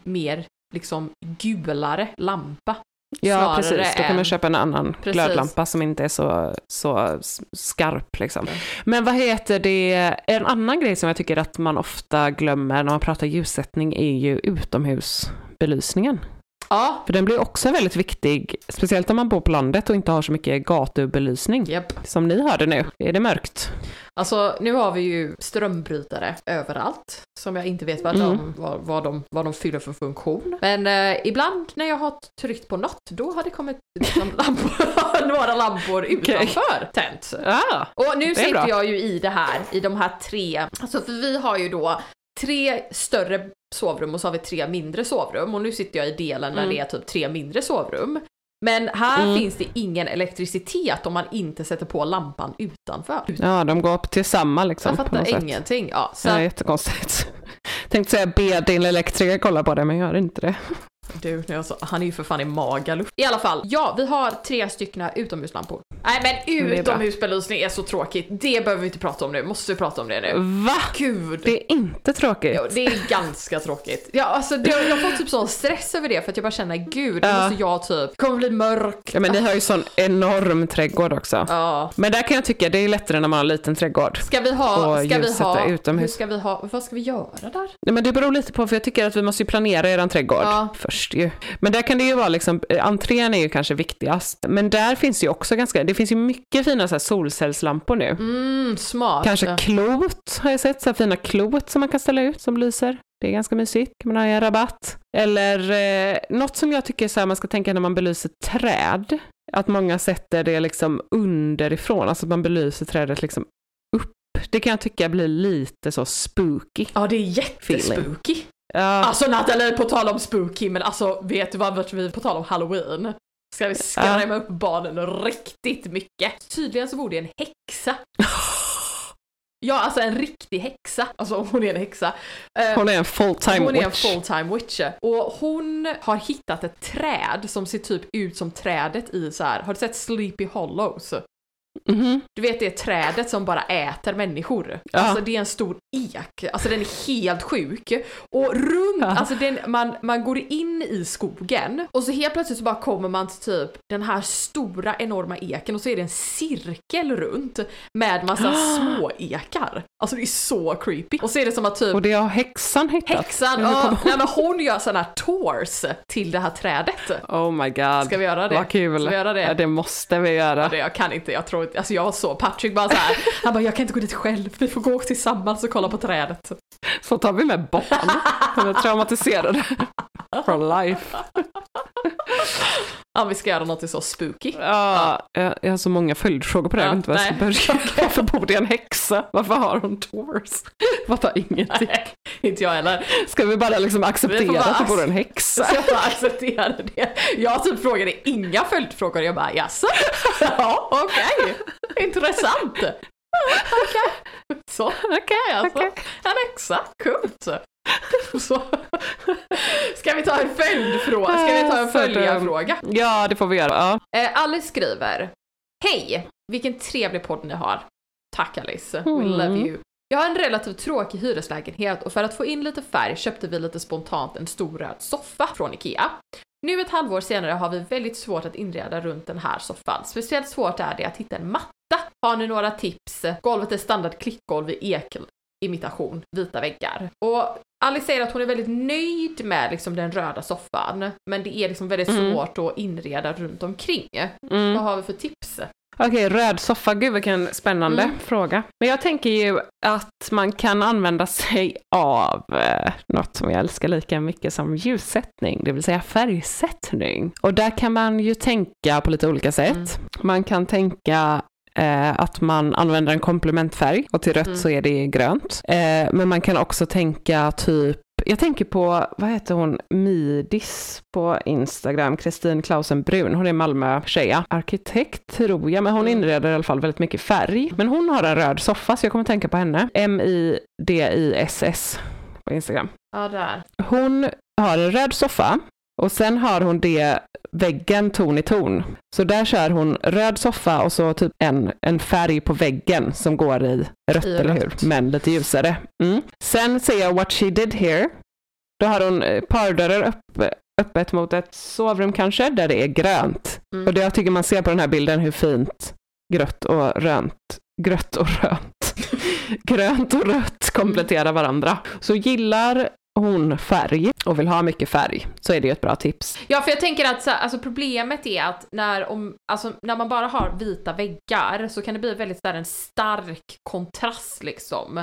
mer liksom gulare lampa. Ja, precis. Då kan man köpa en annan Precis. glödlampa som inte är så, så skarp. Liksom. Men vad heter det, en annan grej som jag tycker att man ofta glömmer när man pratar ljussättning är ju utomhusbelysningen. Ja, För den blir också väldigt viktig, speciellt om man bor på landet och inte har så mycket gatubelysning. japp. Som ni har det nu. Är det mörkt? Alltså nu har vi ju strömbrytare överallt som jag inte vet vad, Mm. de, vad, vad, de, vad de fyller för funktion. Men eh, ibland när jag har tryckt på något då har det kommit liksom, lampor, några lampor utanför tänt. Ja, Och nu sitter bra. jag ju i det här, i de här tre, alltså för vi har ju då tre större sovrum och så har vi tre mindre sovrum och nu sitter jag i delen där Mm. det är typ tre mindre sovrum. Men här Mm. finns det ingen elektricitet om man inte sätter på lampan utanför. ja de går upp till samma liksom. Jag fattar sätt. ingenting. Ja, så Ja, att, jättekonstigt. Tänkte säga be din elektriker kolla på det, men gör inte det. du, alltså, han är ju för fan i Magaluf. I alla fall, ja, vi har tre stycken utomhuslampor. Nej men utomhusbelysning är så tråkigt. Det behöver vi inte prata om nu. Måste vi prata om det nu? Va? Gud! Det är inte tråkigt. Jo, det är ganska tråkigt. Ja, alltså, det, jag får typ sån stress över det för att jag bara känner gud, Ja. måste jag typ, kommer bli mörk. Ja, men ni har ju sån enorm trädgård också. Ja. Men där kan jag tycka det är lättare när man har en liten trädgård. Ska vi ha, ska vi ha, utomhus. hur ska vi ha, vad ska vi göra där? Nej, men det beror lite på, för jag tycker att vi måste ju planera eran trädgård Ja. först ju. Men där kan det ju vara liksom, eh, entrén är ju kanske viktigast. Men där finns ju också ganska, det finns ju mycket fina så här solcellslampor nu. Mm, smart. Kanske klot har jag sett, så här fina klot som man kan ställa ut som lyser. Det är ganska mysigt, kan man ha i en rabatt. Eller eh, något som jag tycker så här, man ska tänka när man belyser träd, att många sätter det liksom underifrån, alltså att man belyser trädet liksom upp. Det kan jag tycka blir lite så spooky. Ja, det är jättespooky. Ja, Alltså Nathalie, på tal om spooky, men alltså vet du vad vi på tal om halloween? Ska vi skrämma upp barnen riktigt mycket? Tydligen så bor det en häxa. Ja, alltså en riktig häxa. Alltså hon är en häxa. Eh, hon är en full-time hon är en witch. full-time witch. Och hon har hittat ett träd som ser typ ut som trädet i så här. har du sett Sleepy Hollows? Mhm. Du vet det trädet som bara äter människor. Ja. Alltså det är en stor ek. Alltså den är helt sjuk. Och runt, Ja. alltså den, man, man går in i skogen och så helt plötsligt så bara kommer man till typ den här stora enorma eken och så är det en cirkel runt med massa små ekar. Alltså det är så creepy. Och så är det som att typ Och det har häxan hittat. häxan, Ja, nej, men hon gör sådana här tours till det här trädet. Oh my god. Ska vi göra det? Vad kul. Ska vi göra det? Ja, det måste vi göra. Ja, det, jag kan inte, jag tror nog, alltså jag var så, Patrick bara så här, han bara jag kan inte gå dit själv, vi får gå tillsammans och kolla på trädet. Så tar vi med barn. De är traumatiserade. For life. Ja vi ska göra något så spooky. Ja, jag, jag har så många följdfrågor på det, jag vet inte var jag ska börja. Varför bor det en häxa? Varför har hon? Jag fattar ingenting. Nej, inte jag heller. Ska vi bara liksom acceptera bara att det bor en häxa? Så jag bara accepterade det. Jag typ frågade inga följdfrågor, jag bara jaså? Ja, okej. Intressant. Okej. Så, okej alltså. Okej. En häxa, coolt. Så. Ska vi ta en följdfråga? Ska vi ta en följarfråga? Ja, det får vi göra. Ja. Eh, Alice skriver Hej! Vilken trevlig podd ni har. Tack Alice, we Mm. love you. Jag har en relativt tråkig hyreslägenhet och för att få in lite färg köpte vi lite spontant en stor röd soffa från IKEA. Nu ett halvår senare har vi väldigt svårt att inreda runt den här soffan. Speciellt svårt är det att hitta en matta. Har ni några tips? Golvet är standard klickgolv i ekimitation, vita väggar. Och Alice säger att hon är väldigt nöjd med liksom den röda soffan, men det är liksom väldigt Mm. svårt att inreda runt omkring. Mm. Vad har vi för tips? Okej, röd soffa, gud vilken spännande Mm. fråga. Men jag tänker ju att man kan använda sig av eh, något som jag älskar lika mycket som ljussättning, det vill säga färgsättning. Och där kan man ju tänka på lite olika sätt. Mm. Man kan tänka eh, att man använder en komplementfärg och till rött Mm. så är det grönt. Eh, men man kan också tänka typ jag tänker på, vad heter hon, Midis på Instagram, Kristin Klausen Brun, hon är Malmö-tjeja, arkitekt tror jag, men hon Mm. inreder i alla fall väldigt mycket färg. Men hon har en röd soffa så jag kommer tänka på henne, M-I-D-I-S-S på Instagram. Ja, där. Hon har en röd soffa och sen har hon det väggen ton i ton. Så där kör hon röd soffa och så typ en, en färg på väggen som går i rött, I eller rött. hur? Men lite ljusare. Mm. Sen ser jag what she did here. Då har hon eh, pardörrar upp, öppet mot ett sovrum kanske, där det är grönt. Mm. Och det jag tycker man ser på den här bilden hur fint grött och rönt, grött och rönt, grönt och rött kompletterar varandra. Så gillar hon färg och vill ha mycket färg så är det ju ett bra tips. Ja, för jag tänker att så, alltså, problemet är att när, om, alltså, när man bara har vita väggar så kan det bli väldigt så här, en stark kontrast liksom.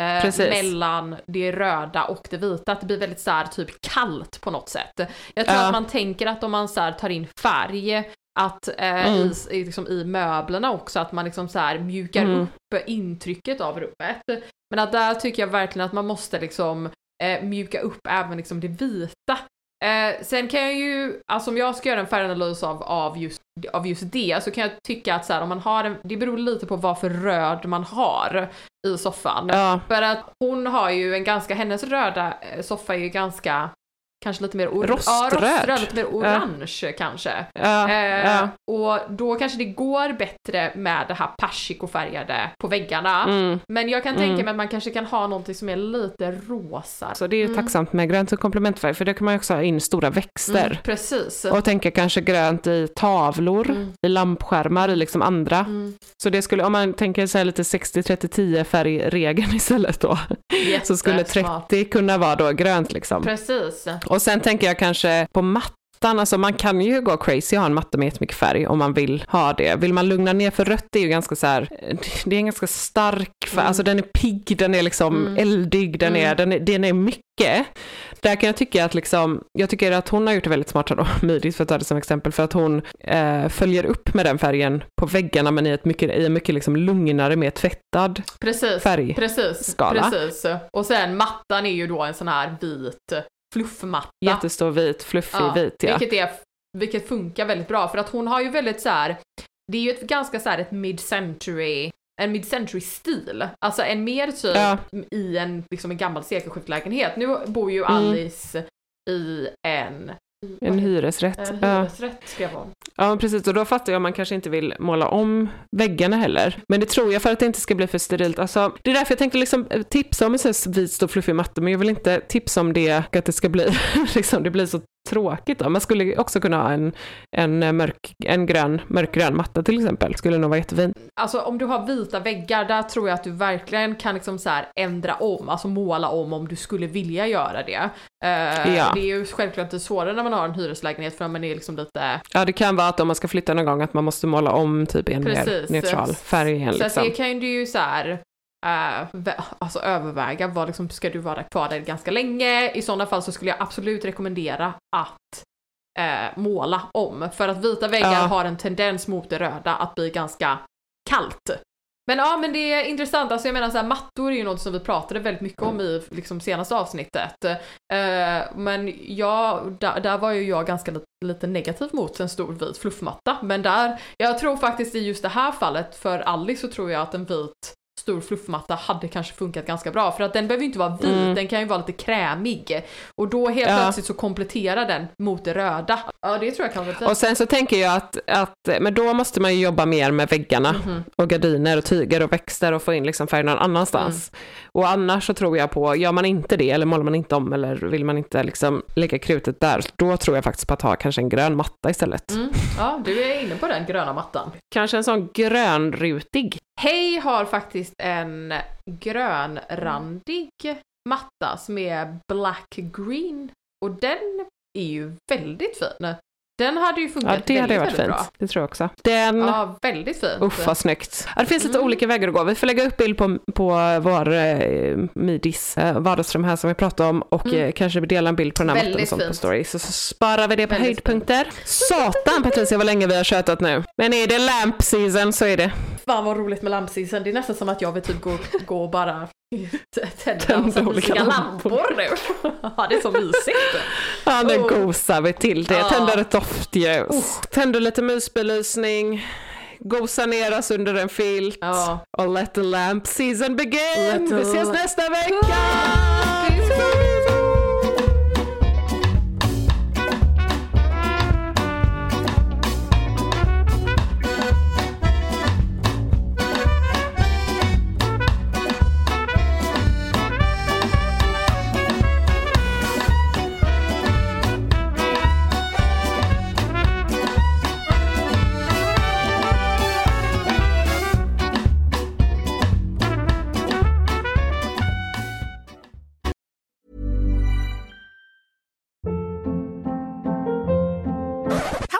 Eh, mellan det röda och det vita, att det blir väldigt så här, typ kallt på något sätt. Jag tror Ja. att man tänker att om man så här, tar in färg, att eh, Mm. i, i, liksom, i möblerna också, att man liksom så här, mjukar Mm. upp intrycket av rummet. Men att där tycker jag verkligen att man måste liksom eh, mjuka upp även liksom det vita. Eh, sen kan jag ju, alltså om jag ska göra en färganalys av, av, just, av just det så kan jag tycka att så här, om man har en, det beror lite på vad för röd man har i soffan. Ja, För att hon har ju en ganska, hennes röda eh, soffa är ju ganska, kanske lite mer or- Roströd. Ja, roströd, lite mer orange kanske. ja, Eh, ja. Och då kanske det går bättre med det här persikofärgade på väggarna. Mm. Men jag kan Mm. tänka mig att man kanske kan ha någonting som är lite rosa. Så det är ju Mm. tacksamt med grönt och komplementfärg för det kan man ju också ha in stora växter. Mm, precis. Och tänka kanske grönt i tavlor, Mm. i lampskärmar, i liksom andra. Mm. Så det skulle, om man tänker här lite 60-30-10 färgregeln istället då, så skulle Jättesmart. 30 kunna vara då grönt liksom. Precis. Och sen tänker jag kanske på mattan, alltså man kan ju gå crazy och ha en matta med jättemycket färg om man vill ha det. Vill man lugna ner, för rött är ju ganska så här, det är en ganska stark färg, Mm. alltså den är pigg, den är liksom Mm. eldig, den, är, Mm. den, är, den är mycket. Där kan jag tycka att liksom, jag tycker att hon har gjort det väldigt smart då, Midis för att ta det som exempel, för att hon eh, följer upp med den färgen på väggarna men i ett mycket, i en mycket liksom lugnare, mer tvättad Precis. färg. Precis. Precis. Och sen mattan är ju då en sån här vit fluffmatta. Jättestor vit, fluffig Ja, vit ja. Vilket, är, vilket funkar väldigt bra för att hon har ju väldigt så här. det är ju ett ganska så här ett mid-century, en mid-century stil. Alltså en mer typ Ja. i en, liksom en gammal sekelskiftlägenhet. Nu bor ju Mm. Alice i en, En hyresrätt. en ja. hyresrätt skrev hon. Ja, men precis. Och då fattar jag om man kanske inte vill måla om väggarna heller. Men det tror jag för att det inte ska bli för sterilt. Alltså, det är därför jag tänkte liksom eh, tipsa om en sån här vit stor fluffig matta, men jag vill inte tipsa om det, att det ska bli, liksom, det blir så tråkigt då. Man skulle också kunna ha en, en, mörk, en grön, mörkgrön matta till exempel. Skulle nog vara jättefint. Alltså om du har vita väggar, där tror jag att du verkligen kan liksom så ändra om, alltså måla om om du skulle vilja göra det. Uh, ja. Det är ju självklart inte svårare när man har en hyreslägenhet för man är liksom lite... Ja det kan vara att om man ska flytta någon gång att man måste måla om typ en mer neutral färg igen. Så liksom. det kan ju så här Uh, alltså överväga, vad liksom, ska du vara kvar där ganska länge? I sådana fall så skulle jag absolut rekommendera att uh, måla om. För att vita väggar ja. har en tendens mot det röda att bli ganska kallt. Men ja, men det är intressant. Alltså jag menar så här, mattor är ju något som vi pratade väldigt mycket om i liksom, senaste avsnittet. Uh, men ja, där, där, var ju jag ganska lite, lite negativ mot en stor vit fluffmatta. Men där, jag tror faktiskt i just det här fallet, för Alice så tror jag att en vit stor fluffmatta hade kanske funkat ganska bra. För att den behöver ju inte vara vit, mm. den kan ju vara lite krämig. Och då helt ja. plötsligt så kompletterar den mot det röda. Ja, det tror jag kan vara fint. Och sen så tänker jag att, att, men då måste man ju jobba mer med väggarna mm. och gardiner och tyger och växter och få in liksom färg någon annanstans. Mm. Och annars så tror jag på, gör man inte det eller målar man inte om eller vill man inte liksom lägga krutet där, då tror jag faktiskt på att ha kanske en grön matta istället. Mm. Ja, du är inne på den gröna mattan. Kanske en sån grönrutig. Hej har faktiskt en grönrandig matta som är black green och den är ju väldigt fin. Den hade ju funkat ja, det hade väldigt, varit fint. Bra. Det tror jag också. Den... Ja, väldigt fint. Uff vad snyggt. Ja, det finns lite mm. olika vägar att gå. Vi får lägga upp bild på, på vår eh, Midis eh, vardagsrum här som vi pratade om och mm. eh, kanske dela en bild på den här mattan och sånt på story. Så, så sparar vi det på väldigt höjdpunkter. Fint. Satan Patricia vad länge vi har tjötat nu. Men är det lamp season så är det. Fan vad roligt med lamp season. Det är nästan som att jag vill typ gå, gå och bara tända olika lampor nu. ja, det är så mysigt. Ja, nu oh. gosar vi till det. Ja. Tänder ett doftljus. Oh. Tänder lite mysbelysning. Gosar ner oss under en filt. Ja. Och let the lamp season begin. Vi ses nästa vecka!